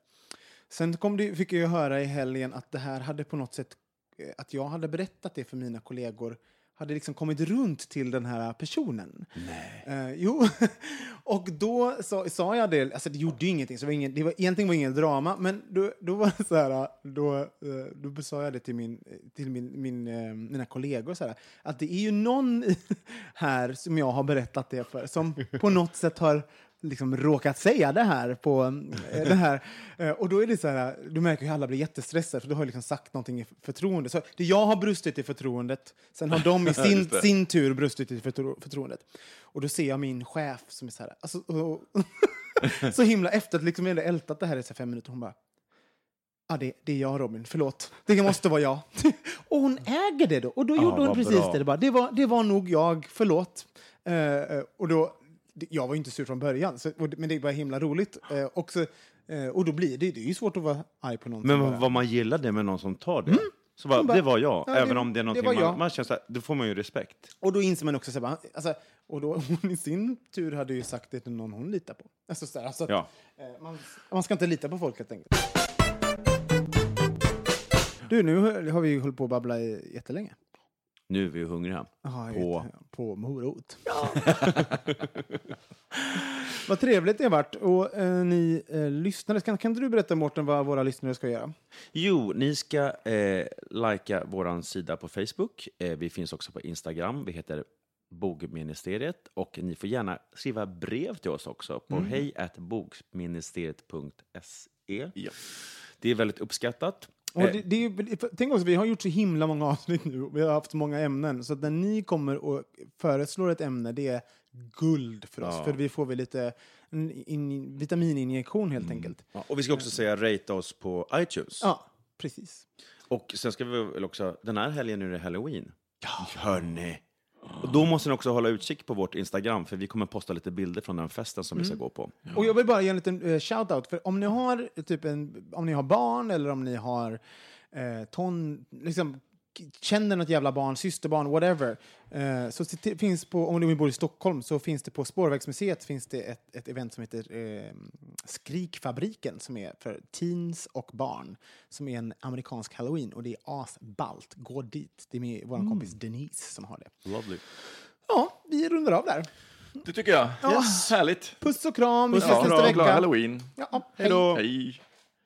Sen kom det, fick jag höra i helgen att det här hade på något sätt, eh, att jag hade berättat det för mina kollegor, hade liksom kommit runt till den här personen. Nej. Eh, jo, och då sa, sa jag det, alltså det gjorde ju ingenting, så det var ingen, det var, egentligen var det ingen drama, men då, då var det så här, då, eh, då sa jag det till, min, till min, min, eh, mina kollegor, så här, att det är ju någon här som jag har berättat det för, som på något sätt har liksom råkat säga det här på eh, det här. Eh, och då är det så här, du märker hur alla blir jättestressade för du har liksom sagt någonting i förtroende. Så det jag har brustit i förtroendet, sen har de i sin, sin tur brustit i förtro, förtroendet. Och då ser jag min chef som är så här, alltså, och, så himla efter att liksom jag ältat det här i så fem minuter, hon bara Ja, det, det är jag Robin, förlåt. Det måste vara jag. och hon äger det då. Och då gjorde hon precis bra. det. Bara, det, var, det var nog jag, förlåt. Eh, och då, jag var ju inte sur från början, så, och, det- men det var himla roligt. Eh, och, så, eh, och då blir det, det är ju svårt att vara arg på någon. Men vad, vad man gillar det med någon som tar det. Så bara, bara, det var jag, ja, det- även om det är det någonting jag. man, man känner så här, då får man ju respekt. Och då inser man också, så här, alltså, och då hon i sin tur hade ju sagt det till någon hon litar på. Alltså, så här, alltså, att, Ja. eh, man, man ska inte lita på folk helt enkelt. Du, nu har- vi hållit på att babbla jättelänge. Nu är vi hungriga. Aha, På- på morot. vad trevligt det har varit. Och eh, ni eh, lyssnare, kan, kan inte du berätta Mårten vad våra lyssnare ska göra? Jo, ni ska eh, likea vår sida på Facebook. Eh, vi finns också på Instagram. Vi heter Bogministeriet. Och ni får gärna skriva brev till oss också på Mm. hej bogministeriet.se. Ja. Det är väldigt uppskattat. Och Eh, det, det ju- tänk också, vi har gjort så himla många avsnitt nu och vi har haft så många ämnen. Så att när ni kommer och föreslår ett ämne, det är guld för oss. Ja. För vi får väl lite en in, vitamininjektion helt enkelt. ja, och vi ska också säga rate oss på iTunes. Ja, precis. Och sen ska vi väl också, den här helgen är det halloween. Ja. Hörni! Och då måste ni också hålla utkik på vårt Instagram, för vi kommer posta lite bilder från den festen som vi ska gå på. Och jag vill bara ge en liten uh, shout-out. För om ni har typ en, om ni har barn eller om ni har eh, ton, liksom, känner något jävla barn, systerbarn, whatever. Eh, så till- finns på, om ni bor i Stockholm så finns det på Spårvägsmuseet finns det ett, ett event som heter eh, Skrikfabriken som är för teens och barn. Som är en amerikansk halloween och det är asballt. Gå dit. Det är med vår kompis Denise som har det. Lovely. Ja, vi rundar av där. Det tycker jag. Ja. Härligt. Puss och kram, vi ses Ja, nästa bra, glad halloween. Ja, Hej då! Hej.